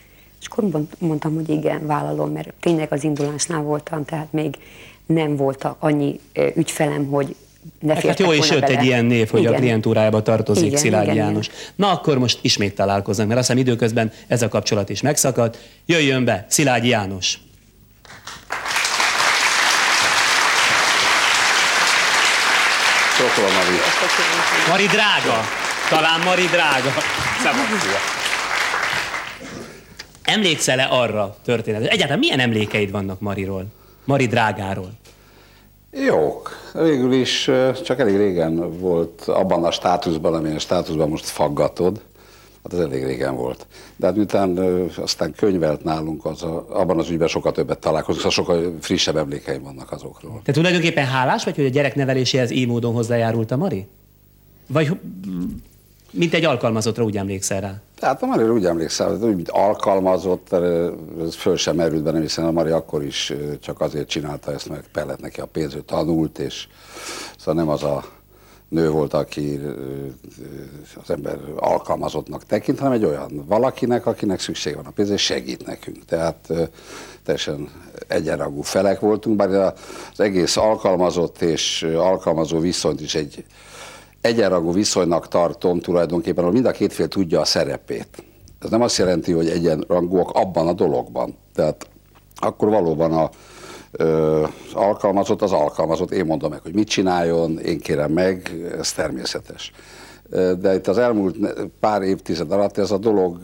S7: És akkor mond- mondtam, hogy igen, vállalom, mert tényleg az indulásnál voltam, tehát még nem voltak annyi ügyfelem, hogy ne
S1: Hát, jó, és jött
S7: bele.
S1: egy ilyen név, hogy a
S7: Igen.
S1: klientúrájába tartozik
S7: Igen,
S1: Szilágyi
S7: igen, igen.
S1: János. Na akkor most ismét találkoznak, mert azt hiszem időközben ez a kapcsolat is megszakadt. Jöjjön be, Szilágyi János.
S6: Csókolom, Mari.
S1: Mari drága. Talán Mari drága. Szevasztok. Emlékszel-e arra történetre? Egyáltalán milyen emlékeid vannak Mariról? Mari drágáról?
S8: Jók. Végül is csak elég régen volt abban a státuszban, amilyen státuszban most faggatod. Hát az elég régen volt. De hát miután aztán könyvelt nálunk, az a, abban az ügyben sokkal többet találkozunk, szóval sokkal frissebb emlékeim vannak azokról.
S1: Te tulajdonképpen hálás vagy, hogy a gyerek neveléséhez így módon hozzájárult a Mari? Vagy mint egy alkalmazottra úgy emlékszel rá?
S8: Tehát a Mari úgy emlékszem, hogy alkalmazott, ez föl sem merült bennem, hiszen a Mari akkor is csak azért csinálta ezt, mert kellett neki a pénz, ő tanult, és szóval nem az a nő volt, aki az ember alkalmazottnak tekint, hanem egy olyan valakinek, akinek szükség van a pénzre, és segít nekünk. Tehát teljesen egyenrangú felek voltunk, bár az egész alkalmazott és alkalmazó viszonyt is egy egyenrangú viszonynak tartom tulajdonképpen, hogy mind a két fél tudja a szerepét. Ez nem azt jelenti, hogy egyenrangúak abban a dologban. Tehát akkor valóban a, ö, az alkalmazott az alkalmazott, én mondom meg, hogy mit csináljon, én kérem meg, ez természetes. De itt az elmúlt pár évtized alatt ez a dolog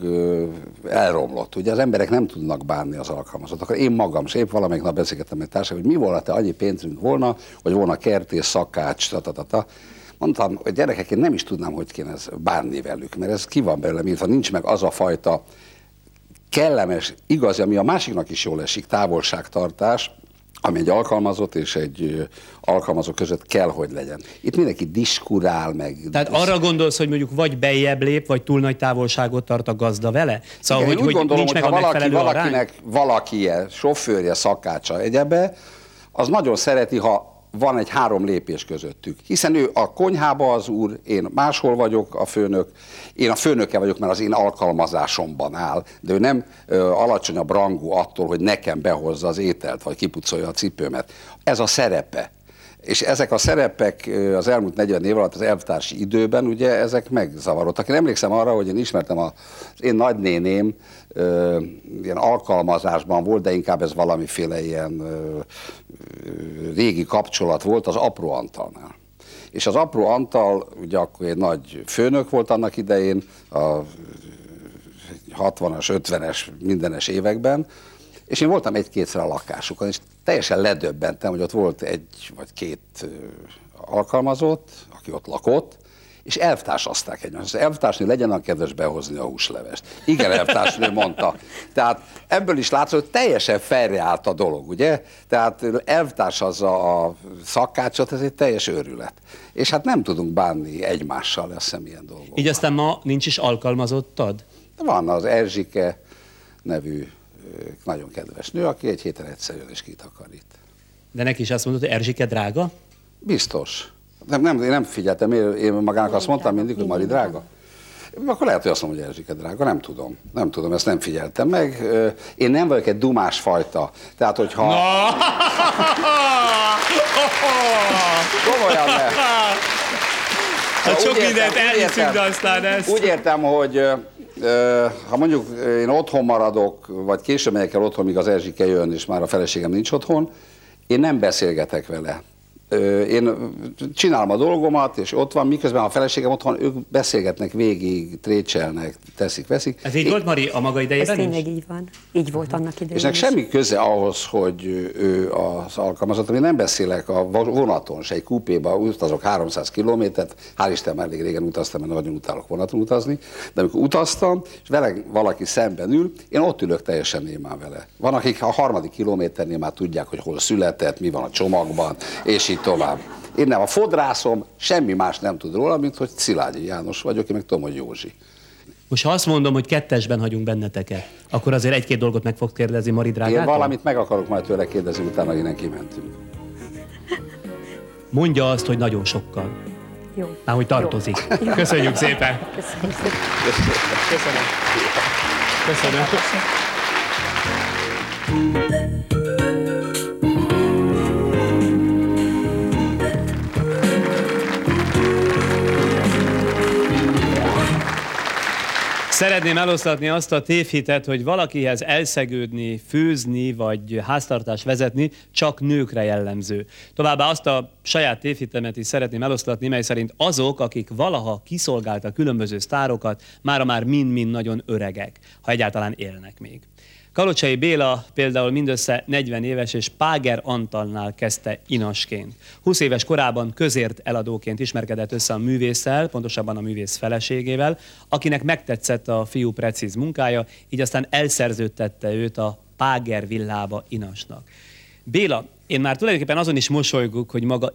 S8: elromlott. Ugye az emberek nem tudnak bánni az alkalmazottakkal. Én magam, és épp valamelyik nap beszélgettem egy társam, hogy mi volna, te annyi pénzünk volna, hogy volna kertész, szakács, ta, ta, ta, ta. Mondtam, hogy gyerekek, én nem is tudnám, hogy kéne ez bánni velük, mert ez ki van belőlem írva, nincs meg az a fajta kellemes, igazi, ami a másiknak is jól esik, távolságtartás, ami egy alkalmazott és egy alkalmazó között kell, hogy legyen. Itt mindenki diskurál meg.
S1: Tehát arra gondolsz, hogy mondjuk vagy bejjebb lép, vagy túl nagy távolságot tart a gazda vele? Szóval,
S8: Igen,
S1: hogy,
S8: úgy
S1: hogy
S8: gondolom,
S1: nincs meg
S8: ha
S1: a
S8: valaki,
S1: megfelelő arány?
S8: valakinek valakije, sofőrje, szakácsa, egyebe, az nagyon szereti, ha van egy három lépés közöttük. Hiszen ő a konyhába az úr, én máshol vagyok a főnök, én a főnöke vagyok, mert az én alkalmazásomban áll, de ő nem ö, alacsonyabb rangú attól, hogy nekem behozza az ételt, vagy kipucolja a cipőmet. Ez a szerepe. És ezek a szerepek az elmúlt 40 év alatt az elvtársi időben, ugye ezek megzavarodtak. Én emlékszem arra, hogy én ismertem az én nagynéném, ö, ilyen alkalmazásban volt, de inkább ez valamiféle ilyen régi kapcsolat volt az apró Antalnál. És az apró Antal, ugye akkor egy nagy főnök volt annak idején, a 60-as, 50-es, mindenes években, és én voltam egy-kétszer a lakásukon, és teljesen ledöbbentem, hogy ott volt egy vagy két alkalmazott, aki ott lakott, és elvtársazták egymást. Az elvtársnő legyen a kedves behozni a húslevest. Igen, elvtársnő mondta. Tehát ebből is látszott, hogy teljesen felreállt a dolog, ugye? Tehát elvtársazza a szakácsot, ez egy teljes őrület. És hát nem tudunk bánni egymással, azt hiszem ilyen dolgok.
S1: Így aztán ma nincs is alkalmazottad?
S8: Van az Erzsike nevű nagyon kedves nő, aki egy héten egyszer jön és kitakarít.
S1: De neki is azt mondod, hogy Erzsike drága?
S8: Biztos. Nem, nem, én nem figyeltem, én, én magának azt mondtam mindig, hogy Mari drága. Akkor lehet, hogy azt mondom, hogy Erzsike drága, nem tudom. Nem tudom, ezt nem figyeltem meg. Én nem vagyok egy dumás fajta. Tehát, hogyha... Komolyan, mert...
S1: Hát
S8: Úgy
S1: sok
S8: értem,
S1: mindent elhiszünk, de aztán ez...
S8: Úgy értem, hogy Ha mondjuk én otthon maradok, vagy később megyek el otthon, míg az Erzsike jön, és már a feleségem nincs otthon, én nem beszélgetek vele. Én csinálom a dolgomat, és ott van, miközben a feleségem otthon, ők beszélgetnek végig, trécselnek, teszik, veszik.
S1: Ez így
S8: Én-
S1: volt, Mari, a maga
S7: Ez
S1: idejében
S7: tényleg
S1: is?
S7: így van. Így volt annak idején.
S8: És nek
S7: is.
S8: semmi köze ahhoz, hogy ő az alkalmazott, én nem beszélek a vonaton, se egy kupéba, utazok 300 kilométert, hál' Isten már elég régen utaztam, mert nagyon utálok vonaton utazni, de amikor utaztam, és vele valaki szemben ül, én ott ülök teljesen némán vele. Van, akik a harmadik kilométernél már tudják, hogy hol született, mi van a csomagban, és így tovább. Én nem, a fodrászom semmi más nem tud róla, mint hogy Szilágyi János vagyok, én meg tudom, hogy Józsi.
S1: Most ha azt mondom, hogy kettesben hagyunk benneteket, akkor azért egy-két dolgot meg fog kérdezni Mari
S8: Én
S1: drágától?
S8: valamit meg akarok majd tőle kérdezni, utána innen kimentünk.
S1: Mondja azt, hogy nagyon sokkal.
S7: Jó.
S1: Már hogy tartozik. Köszönjük szépen.
S7: Köszönöm szépen.
S1: Köszönöm. Köszönöm. Szeretném eloszlatni azt a tévhitet, hogy valakihez elszegődni, főzni vagy háztartást vezetni csak nőkre jellemző. Továbbá azt a saját tévhitemet is szeretném eloszlatni, mely szerint azok, akik valaha kiszolgáltak különböző sztárokat, mára már mind-mind nagyon öregek, ha egyáltalán élnek még. Kalocsai Béla például mindössze 40 éves, és Páger Antalnál kezdte inasként. 20 éves korában közért eladóként ismerkedett össze a művésszel, pontosabban a művész feleségével, akinek megtetszett a fiú precíz munkája, így aztán elszerződtette őt a Páger villába inasnak. Béla, én már tulajdonképpen azon is mosolygok, hogy maga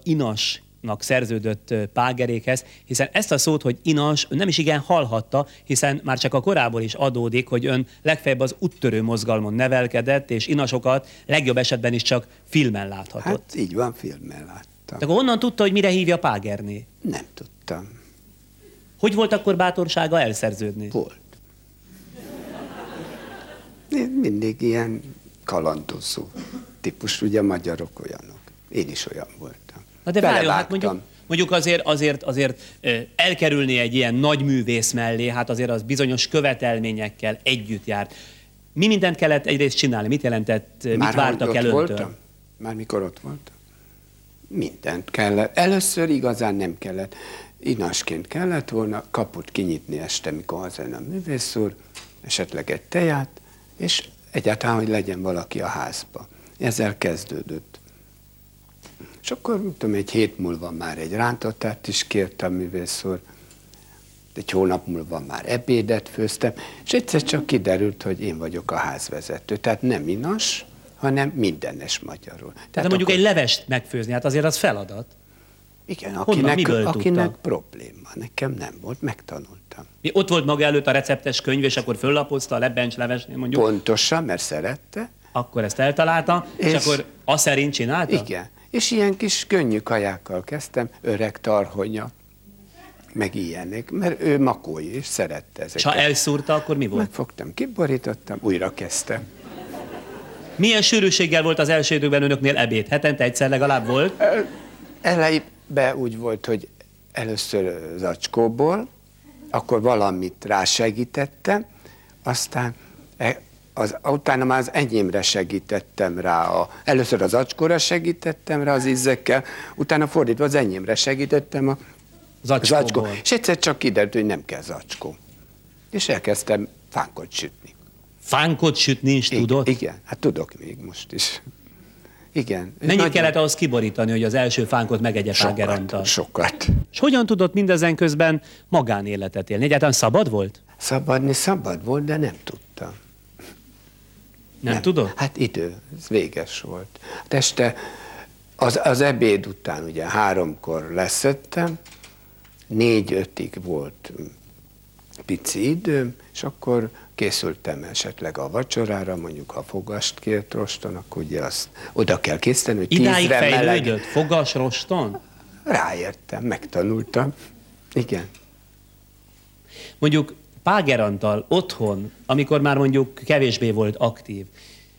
S1: inasnak szerződött págerékhez, hiszen ezt a szót, hogy inas, ön nem is igen hallhatta, hiszen már csak a korából is adódik, hogy ön legfeljebb az úttörő mozgalmon nevelkedett, és inasokat legjobb esetben is csak filmen láthatott. Hát,
S9: így van, filmmel láttam.
S1: akkor honnan tudta, hogy mire hívja págerné?
S9: Nem tudtam.
S1: Hogy volt akkor bátorsága elszerződni?
S9: Volt. Én mindig ilyen kalandozó típus, ugye magyarok olyanok. Én is olyan voltam.
S1: Na de várjon, hát mondjuk, mondjuk azért, azért, azért elkerülni egy ilyen nagy művész mellé, hát azért az bizonyos követelményekkel együtt járt. Mi mindent kellett egyrészt csinálni? Mit jelentett, ö, mit
S9: Már
S1: vártak
S9: ott
S1: el öntől?
S9: voltam? Már mikor ott voltam? Mindent kellett. Először igazán nem kellett. Inasként kellett volna kaput kinyitni este, mikor hazajön a művész úr, esetleg egy teját, és egyáltalán, hogy legyen valaki a házba. Ezzel kezdődött. És akkor, tudom, egy hét múlva már egy rántottát is kért a művész úr, egy hónap múlva már ebédet főztem, és egyszer csak kiderült, hogy én vagyok a házvezető. Tehát nem inas, hanem mindenes magyarul.
S1: De
S9: Tehát
S1: mondjuk
S9: akkor-
S1: egy levest megfőzni, hát azért az feladat.
S9: Igen,
S1: Honnan,
S9: akinek,
S1: miből
S9: akinek
S1: tudta?
S9: probléma. Nekem nem volt, megtanultam.
S1: Mi ott volt maga előtt a receptes könyv, és akkor föllapozta a lebencs levesnél mondjuk,
S9: Pontosan, mert szerette.
S1: akkor ezt eltalálta, és, és
S9: És-
S1: akkor azt szerint csinálta?
S9: Igen. És ilyen kis könnyű kajákkal kezdtem, öreg tarhonya, meg ilyenek, mert ő makói, és szerette ezeket.
S1: És ha elszúrta, akkor mi volt?
S9: Megfogtam, kiborítottam, újra kezdtem.
S1: Milyen sűrűséggel volt az első időkben önöknél ebéd? Hetente egyszer legalább volt?
S9: Elejében úgy volt, hogy először zacskóból, akkor valamit rásegítettem, aztán e- az, utána már az enyémre segítettem rá. A, először az acskóra segítettem rá az ízekkel, utána fordítva az enyémre segítettem a
S1: Zacskóból.
S9: És egyszer csak kiderült, hogy nem kell zacskó. És elkezdtem fánkot sütni.
S1: Fánkot sütni is tudott?
S9: Igen, igen, hát tudok még most is. Igen.
S1: Mennyit
S9: Nagyon-
S1: kellett ahhoz kiborítani, hogy az első fánkot megegye?
S9: Sokat, sokat.
S1: És hogyan tudott mindezen közben magánéletet élni? Egyáltalán szabad volt?
S9: Szabadni szabad volt, de nem tudtam.
S1: Nem, tudott?
S9: Hát idő, ez véges volt. Hát este az, az ebéd után ugye háromkor leszettem, négy-ötig volt pici időm, és akkor készültem esetleg a vacsorára, mondjuk ha fogast kért roston, akkor ugye azt oda kell készíteni, hogy
S1: Idáig
S9: tízre meleg.
S1: Fogas roston?
S9: Ráértem, megtanultam. Igen.
S1: Mondjuk Páger Antal otthon, amikor már mondjuk kevésbé volt aktív,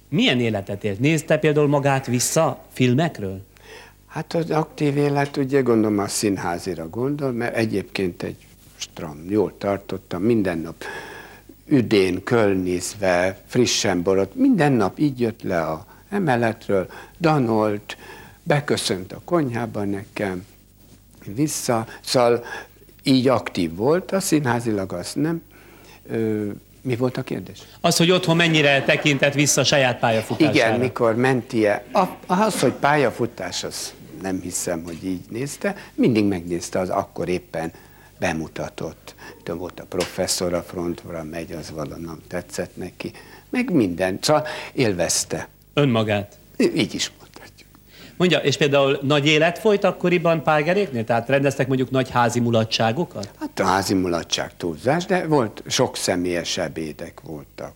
S1: milyen életet élt? Nézte például magát vissza filmekről?
S9: Hát az aktív élet, ugye gondolom a színházira gondol, mert egyébként egy stram, jól tartottam, minden nap üdén, kölnizve, frissen borot. Minden nap így jött le a emeletről, danolt, beköszönt a konyhába nekem, vissza, szóval így aktív volt, a színházilag azt nem. Ö, mi volt a kérdés?
S1: Az, hogy otthon mennyire tekintett vissza saját pályafutására.
S9: Igen, mikor mentie. A, az, hogy pályafutás, az nem hiszem, hogy így nézte. Mindig megnézte, az akkor éppen bemutatott. Tudom, volt a professzor a frontra, megy, az valami tetszett neki. Meg minden. Szóval élvezte.
S1: Önmagát.
S9: Így is mondhatjuk.
S1: Mondja, és például nagy élet folyt akkoriban Págeréknél? Tehát rendeztek mondjuk nagy házi mulatságokat?
S9: Házi mulatság túlzás, de volt sok személyes ebédek voltak.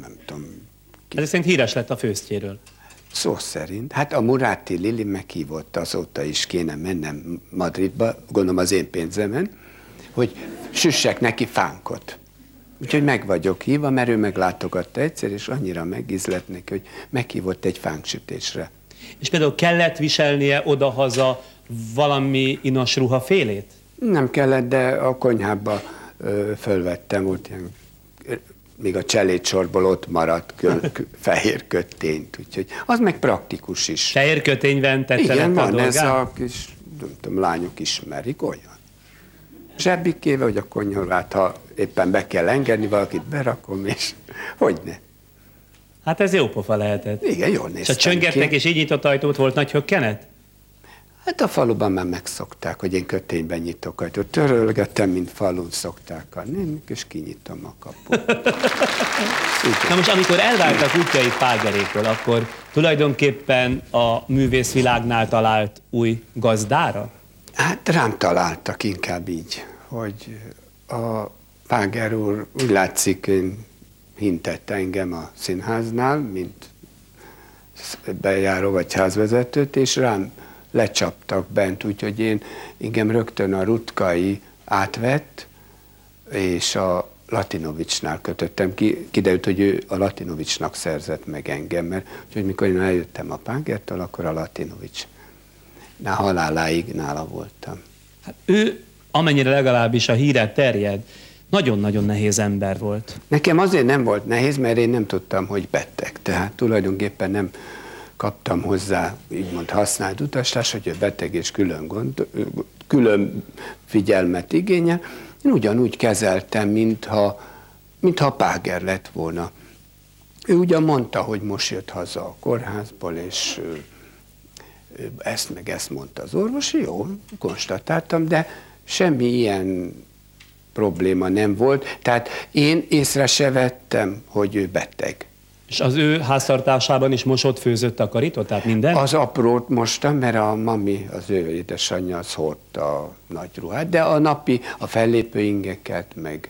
S9: Nem tudom,
S1: Ez szerint híres lett a főztjéről.
S9: Szó szerint. Hát a Muráti Lili meghívott, azóta is kéne mennem Madridba, gondolom az én pénzemen, hogy süssek neki fánkot. Úgyhogy meg vagyok hívva, mert ő meglátogatta egyszer, és annyira megizlett neki, hogy meghívott egy fánksütésre.
S1: És például kellett viselnie odahaza valami inas ruha félét?
S9: Nem kellett, de a konyhába ö, fölvettem, volt ilyen, még a cselédsorból ott maradt kö, kö, fehér kötényt, úgyhogy az meg praktikus is.
S1: Fehér kötényben tette
S9: Igen,
S1: le a
S9: van ez a kis, nem tudom, lányok ismerik, olyan. Zsebbikéve, hogy a konyolát, ha éppen be kell engedni, valakit berakom, és hogy ne.
S1: Hát ez jó pofa lehetett.
S9: Igen, jól
S1: És
S9: néztem
S1: a csöngettek
S9: ki.
S1: és így nyitott ajtót volt nagy hökkenet?
S9: Hát a faluban már megszokták, hogy én kötényben nyitok ajtót. Törölgetem, mint falun szokták a nénik, és kinyitom a kaput.
S1: Na most, amikor elváltak útjait Págeréktől, akkor tulajdonképpen a művészvilágnál talált új gazdára?
S9: Hát rám találtak inkább így, hogy a Páger úr úgy látszik, én hintette engem a színháznál, mint bejáró vagy házvezetőt, és rám lecsaptak bent, úgyhogy én engem rögtön a Rutkai átvett, és a Latinovicsnál kötöttem ki. Kiderült, hogy ő a Latinovicsnak szerzett meg engem, mert úgyhogy mikor én eljöttem a Págertől, akkor a Latinovics Na, haláláig nála voltam.
S1: Hát ő, amennyire legalábbis a híre terjed, nagyon-nagyon nehéz ember volt.
S9: Nekem azért nem volt nehéz, mert én nem tudtam, hogy beteg. Tehát tulajdonképpen nem kaptam hozzá, úgymond használt utastást, hogy ő beteg és külön, gond, külön figyelmet igényel. Én ugyanúgy kezeltem, mintha, mintha Páger lett volna. Ő ugyan mondta, hogy most jött haza a kórházból, és ezt meg ezt mondta az orvos, jó, konstatáltam, de semmi ilyen probléma nem volt. Tehát én észre se vettem, hogy ő beteg.
S1: És az ő háztartásában is mosott, főzött, takarított, tehát minden?
S9: Az aprót mostam, mert a mami, az ő édesanyja, az hordta a nagy ruhát, de a napi, a fellépő ingeket, meg,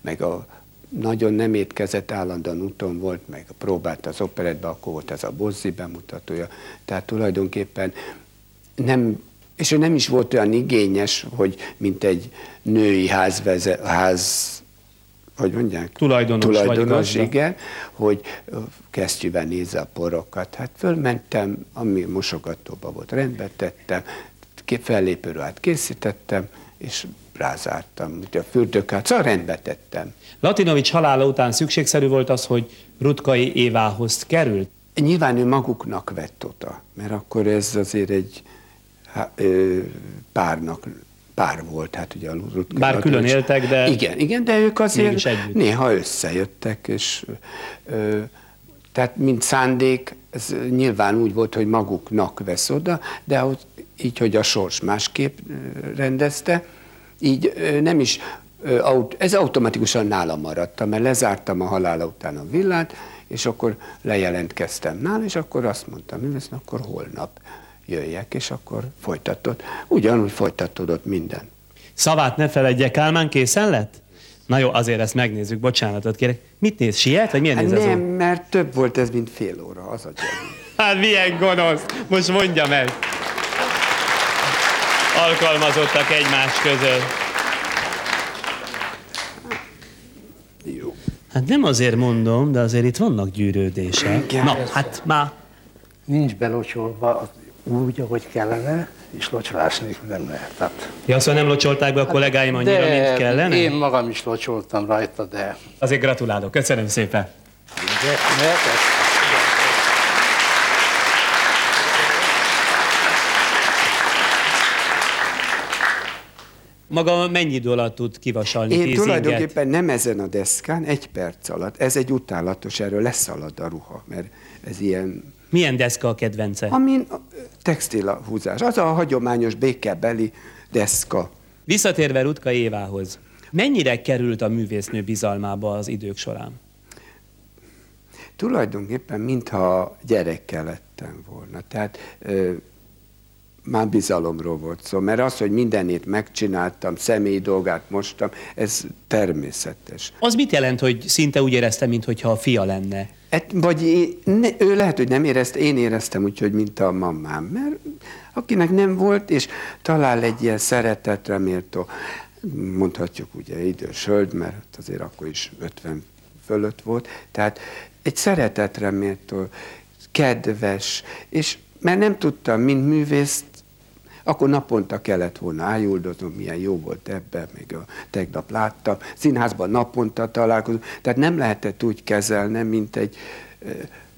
S9: meg a nagyon nem étkezett, állandóan úton volt, meg próbált az operetbe, akkor volt ez a Bozzi bemutatója. Tehát tulajdonképpen nem, és ő nem is volt olyan igényes, hogy mint egy női házveze, ház, hogy mondják?
S1: Tulajdonos vagy
S9: Tulajdonos,
S1: gazda.
S9: igen, hogy ö, kesztyűvel nézze a porokat. Hát fölmentem, ami mosogatóba volt, rendbe tettem, fellépőruhát készítettem, és rázártam, a fürdőkát, szóval rendbe tettem.
S1: Latinovics halála után szükségszerű volt az, hogy Rutkai Évához került.
S9: Nyilván ő maguknak vett oda, mert akkor ez azért egy há, ö, párnak, pár volt, hát ugye a Rutka-
S1: Bár külön éltek, de
S9: Igen, igen, de ők azért néha összejöttek, és ö, tehát mint szándék, ez nyilván úgy volt, hogy maguknak vesz oda, de ahhoz, így, hogy a sors másképp rendezte, így nem is, ez automatikusan nálam maradta, mert lezártam a halála után a villát, és akkor lejelentkeztem nála, és akkor azt mondtam, hogy akkor holnap jöjjek, és akkor folytatott. Ugyanúgy folytatódott minden.
S1: Szavát ne feledje, Kálmán készen lett? Na jó, azért ezt megnézzük, bocsánatot kérek. Mit néz, siet, vagy milyen
S9: Hát
S1: néz ez?
S9: nem,
S1: ó?
S9: mert több volt ez, mint fél óra, az a.
S1: Hát milyen gonosz, most mondja meg. Alkalmazottak egymás között.
S9: Jó.
S1: Hát nem azért mondom, de azért itt vannak gyűrődések.
S9: Igen.
S1: Na, hát már
S6: Nincs belocsolva az úgy, ahogy kellene, és locsolás nélkül nem lehet. Tehát,
S1: Ja, szóval nem locsolták be a kollégáim annyira,
S6: de
S1: mint kellene?
S6: én magam is locsoltam rajta, de...
S1: Azért gratulálok. Köszönöm szépen.
S6: de, de
S1: Maga mennyi idő alatt tud kivasalni
S9: Én
S1: tíz inget?
S9: tulajdonképpen nem ezen a deszkán, egy perc alatt. Ez egy utálatos, erről leszalad a ruha, mert ez ilyen,
S1: Milyen deszka a kedvence?
S9: amin a textil húzás. Az a hagyományos békebeli deszka.
S1: Visszatérve Rutka Évához, mennyire került a művésznő bizalmába az idők során?
S9: Tulajdonképpen mintha gyerekkel lettem volna. Tehát ö, már bizalomról volt szó, mert az, hogy mindenét megcsináltam, személyi dolgát mostam, ez természetes.
S1: Az mit jelent, hogy szinte úgy érezte, mintha a fia lenne?
S9: Et, vagy én, ne, ő lehet, hogy nem érezte, én éreztem úgy, hogy mint a mamám, mert akinek nem volt, és talál egy ilyen szeretetre méltó, mondhatjuk ugye idős hölgy, mert azért akkor is 50 fölött volt, tehát egy szeretetre méltó, kedves, és mert nem tudtam, mint művészt, akkor naponta kellett volna ájuldoznom, milyen jó volt ebben, még a tegnap láttam. Színházban naponta találkozom, tehát nem lehetett úgy kezelni, mint egy e,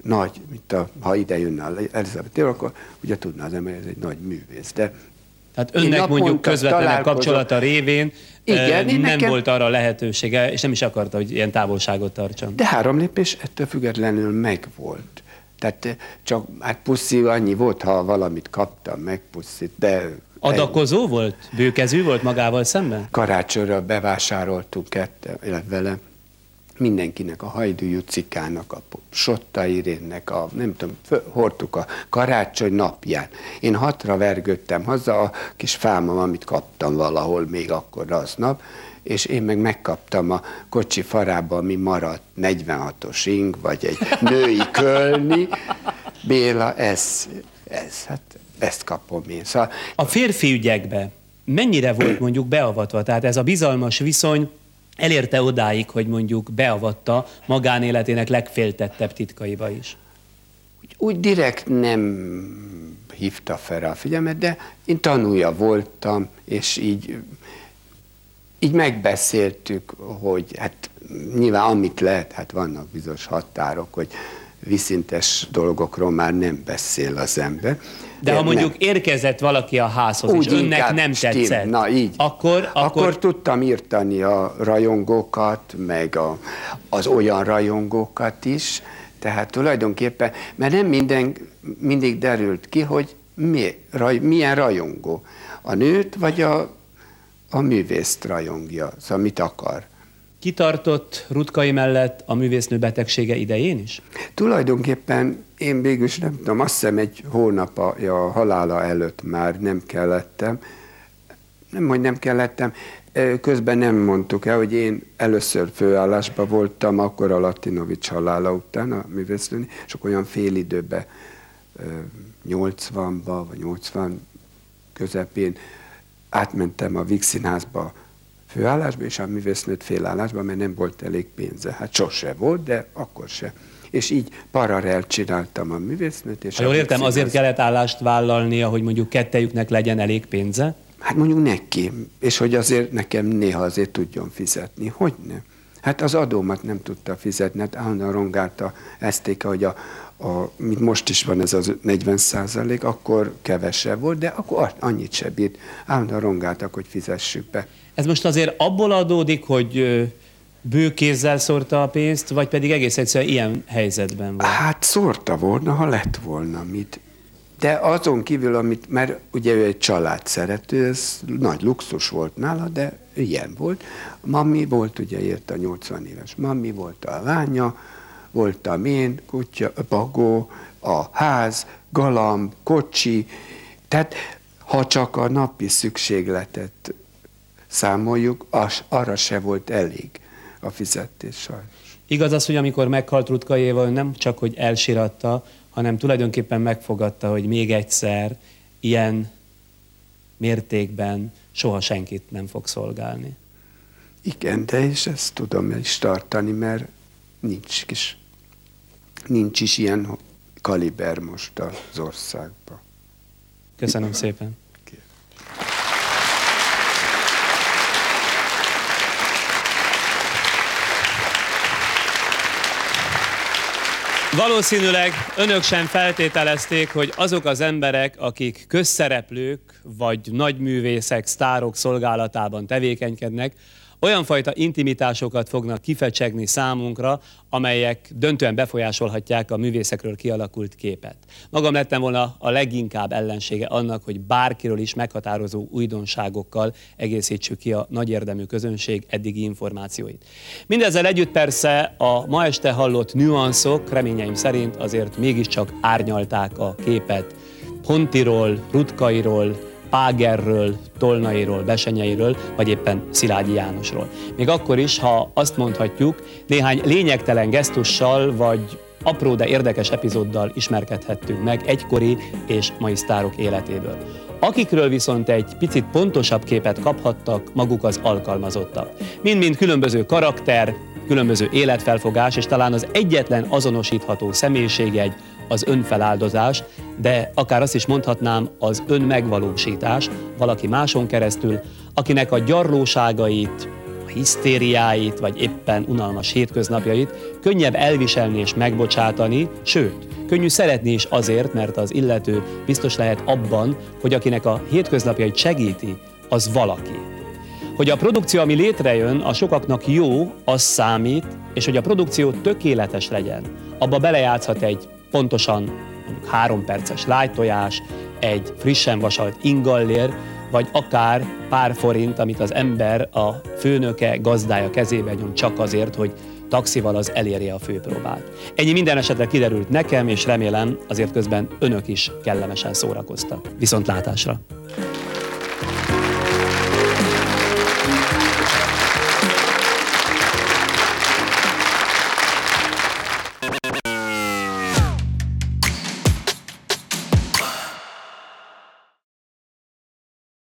S9: nagy, mint a, ha ide jönne a Elizabeth Taylor, akkor ugye tudná az ember, ez egy nagy művész. De
S1: Tehát önnek mondjuk
S9: találkozom.
S1: kapcsolata révén
S9: Igen,
S1: nem
S9: nekem-
S1: volt arra lehetősége, és nem is akarta, hogy ilyen távolságot tartson.
S9: De három lépés ettől függetlenül megvolt. Tehát eh, csak, hát puszi annyi volt, ha valamit kaptam, meg puszit, de
S1: Adakozó volt? Bőkezű volt magával szemben?
S9: karácsonyra bevásároltunk ketten, vele mindenkinek, a Hajdú Jucikának, a Sotta Irénnek, a, nem tudom, hordtuk a karácsony napján. Én hatra vergődtem haza a kis fámam, amit kaptam valahol még akkor aznap, és én meg megkaptam a kocsi farába, ami maradt, 46-os ing, vagy egy női kölni. Béla, ez, ez, hát ezt kapom én. Szóval
S1: A férfi ügyekbe mennyire volt mondjuk beavatva? Tehát ez a bizalmas viszony elérte odáig, hogy mondjuk beavatta magánéletének legféltettebb titkaiba is.
S9: úgy, úgy direkt nem hívta fel a figyelmet, de én tanulja voltam, és így, így megbeszéltük, hogy hát nyilván amit lehet, hát vannak bizonyos határok, hogy viszintes dolgokról már nem beszél az ember.
S1: De ha
S9: nem.
S1: mondjuk érkezett valaki a házhoz, és önnek nem
S9: stim-
S1: tetszett,
S9: Na így.
S1: akkor,
S9: akkor,
S1: akkor
S9: tudtam írtani a rajongókat, meg a, az olyan rajongókat is. Tehát tulajdonképpen, mert nem minden, mindig derült ki, hogy mi, raj, milyen rajongó. A nőt vagy a, a művészt rajongja, szóval mit akar.
S1: kitartott Rutkai mellett a művésznő betegsége idején is?
S9: Tulajdonképpen én végül nem tudom, azt hiszem egy hónap a, a halála előtt már nem kellettem. Nem, hogy nem kellettem, közben nem mondtuk el, hogy én először főállásban voltam, akkor a Latinovics halála után a művésznőni, és akkor olyan fél időben, 80-ba vagy 80 közepén átmentem a Víg Színházba főállásba, és a művésznőt félállásba, mert nem volt elég pénze. Hát sose volt, de akkor se. És így paralel csináltam a művésznőt. És
S1: Ha jól értem, azért
S9: Színház-
S1: kellett állást vállalnia, hogy mondjuk kettejüknek legyen elég pénze?
S9: Hát mondjuk neki, és hogy azért nekem néha azért tudjon fizetni. Hogy nem? Hát az adómat nem tudta fizetni, hát állandóan rongálta esztéke, hogy a, a, mint most is van ez az 40 százalék, akkor kevesebb volt, de akkor annyit se bírt. Állandóan rongáltak, hogy fizessük be.
S1: Ez most azért abból adódik, hogy bőkézzel szórta a pénzt, vagy pedig egész egyszerűen ilyen helyzetben volt?
S9: Hát szórta volna, ha lett volna mit. De azon kívül, amit, mert ugye ő egy család szerető, ez nagy luxus volt nála, de ilyen volt. Mami volt, ugye ért a 80 éves mami, volt a lánya, voltam én, kutya, bagó, a ház, galamb, kocsi. Tehát ha csak a napi szükségletet számoljuk, az, arra se volt elég a fizetés sajnos.
S1: Igaz az, hogy amikor meghalt Rutka Éva, nem csak, hogy elsiratta, hanem tulajdonképpen megfogadta, hogy még egyszer ilyen mértékben soha senkit nem fog szolgálni.
S9: Igen, de és ezt tudom is tartani, mert nincs is, nincs is ilyen kaliber most az országban.
S1: Köszönöm szépen. Valószínűleg önök sem feltételezték, hogy azok az emberek, akik közszereplők vagy nagyművészek, sztárok szolgálatában tevékenykednek, olyan fajta intimitásokat fognak kifecsegni számunkra, amelyek döntően befolyásolhatják a művészekről kialakult képet. Magam lettem volna a leginkább ellensége annak, hogy bárkiről is meghatározó újdonságokkal egészítsük ki a nagy érdemű közönség eddigi információit. Mindezzel együtt persze a ma este hallott nüanszok reményeim szerint azért mégiscsak árnyalták a képet Pontiról, Rutkairól, Págerről, Tolnairól, Besenyeiről, vagy éppen Szilágyi Jánosról. Még akkor is, ha azt mondhatjuk, néhány lényegtelen gesztussal, vagy apró, de érdekes epizóddal ismerkedhettünk meg egykori és mai sztárok életéből. Akikről viszont egy picit pontosabb képet kaphattak maguk az alkalmazottak. Mind-mind különböző karakter, különböző életfelfogás, és talán az egyetlen azonosítható személyiségegy az önfeláldozás, de akár azt is mondhatnám az önmegvalósítás valaki máson keresztül, akinek a gyarlóságait, a hisztériáit, vagy éppen unalmas hétköznapjait könnyebb elviselni és megbocsátani, sőt, könnyű szeretni is azért, mert az illető biztos lehet abban, hogy akinek a hétköznapjait segíti, az valaki. Hogy a produkció, ami létrejön, a sokaknak jó, az számít, és hogy a produkció tökéletes legyen. Abba belejátszhat egy pontosan mondjuk három perces lájtojás, egy frissen vasalt ingallér, vagy akár pár forint, amit az ember a főnöke, gazdája kezébe nyom csak azért, hogy taxival az elérje a főpróbát. Ennyi minden esetre kiderült nekem, és remélem azért közben önök is kellemesen szórakoztak. Viszontlátásra!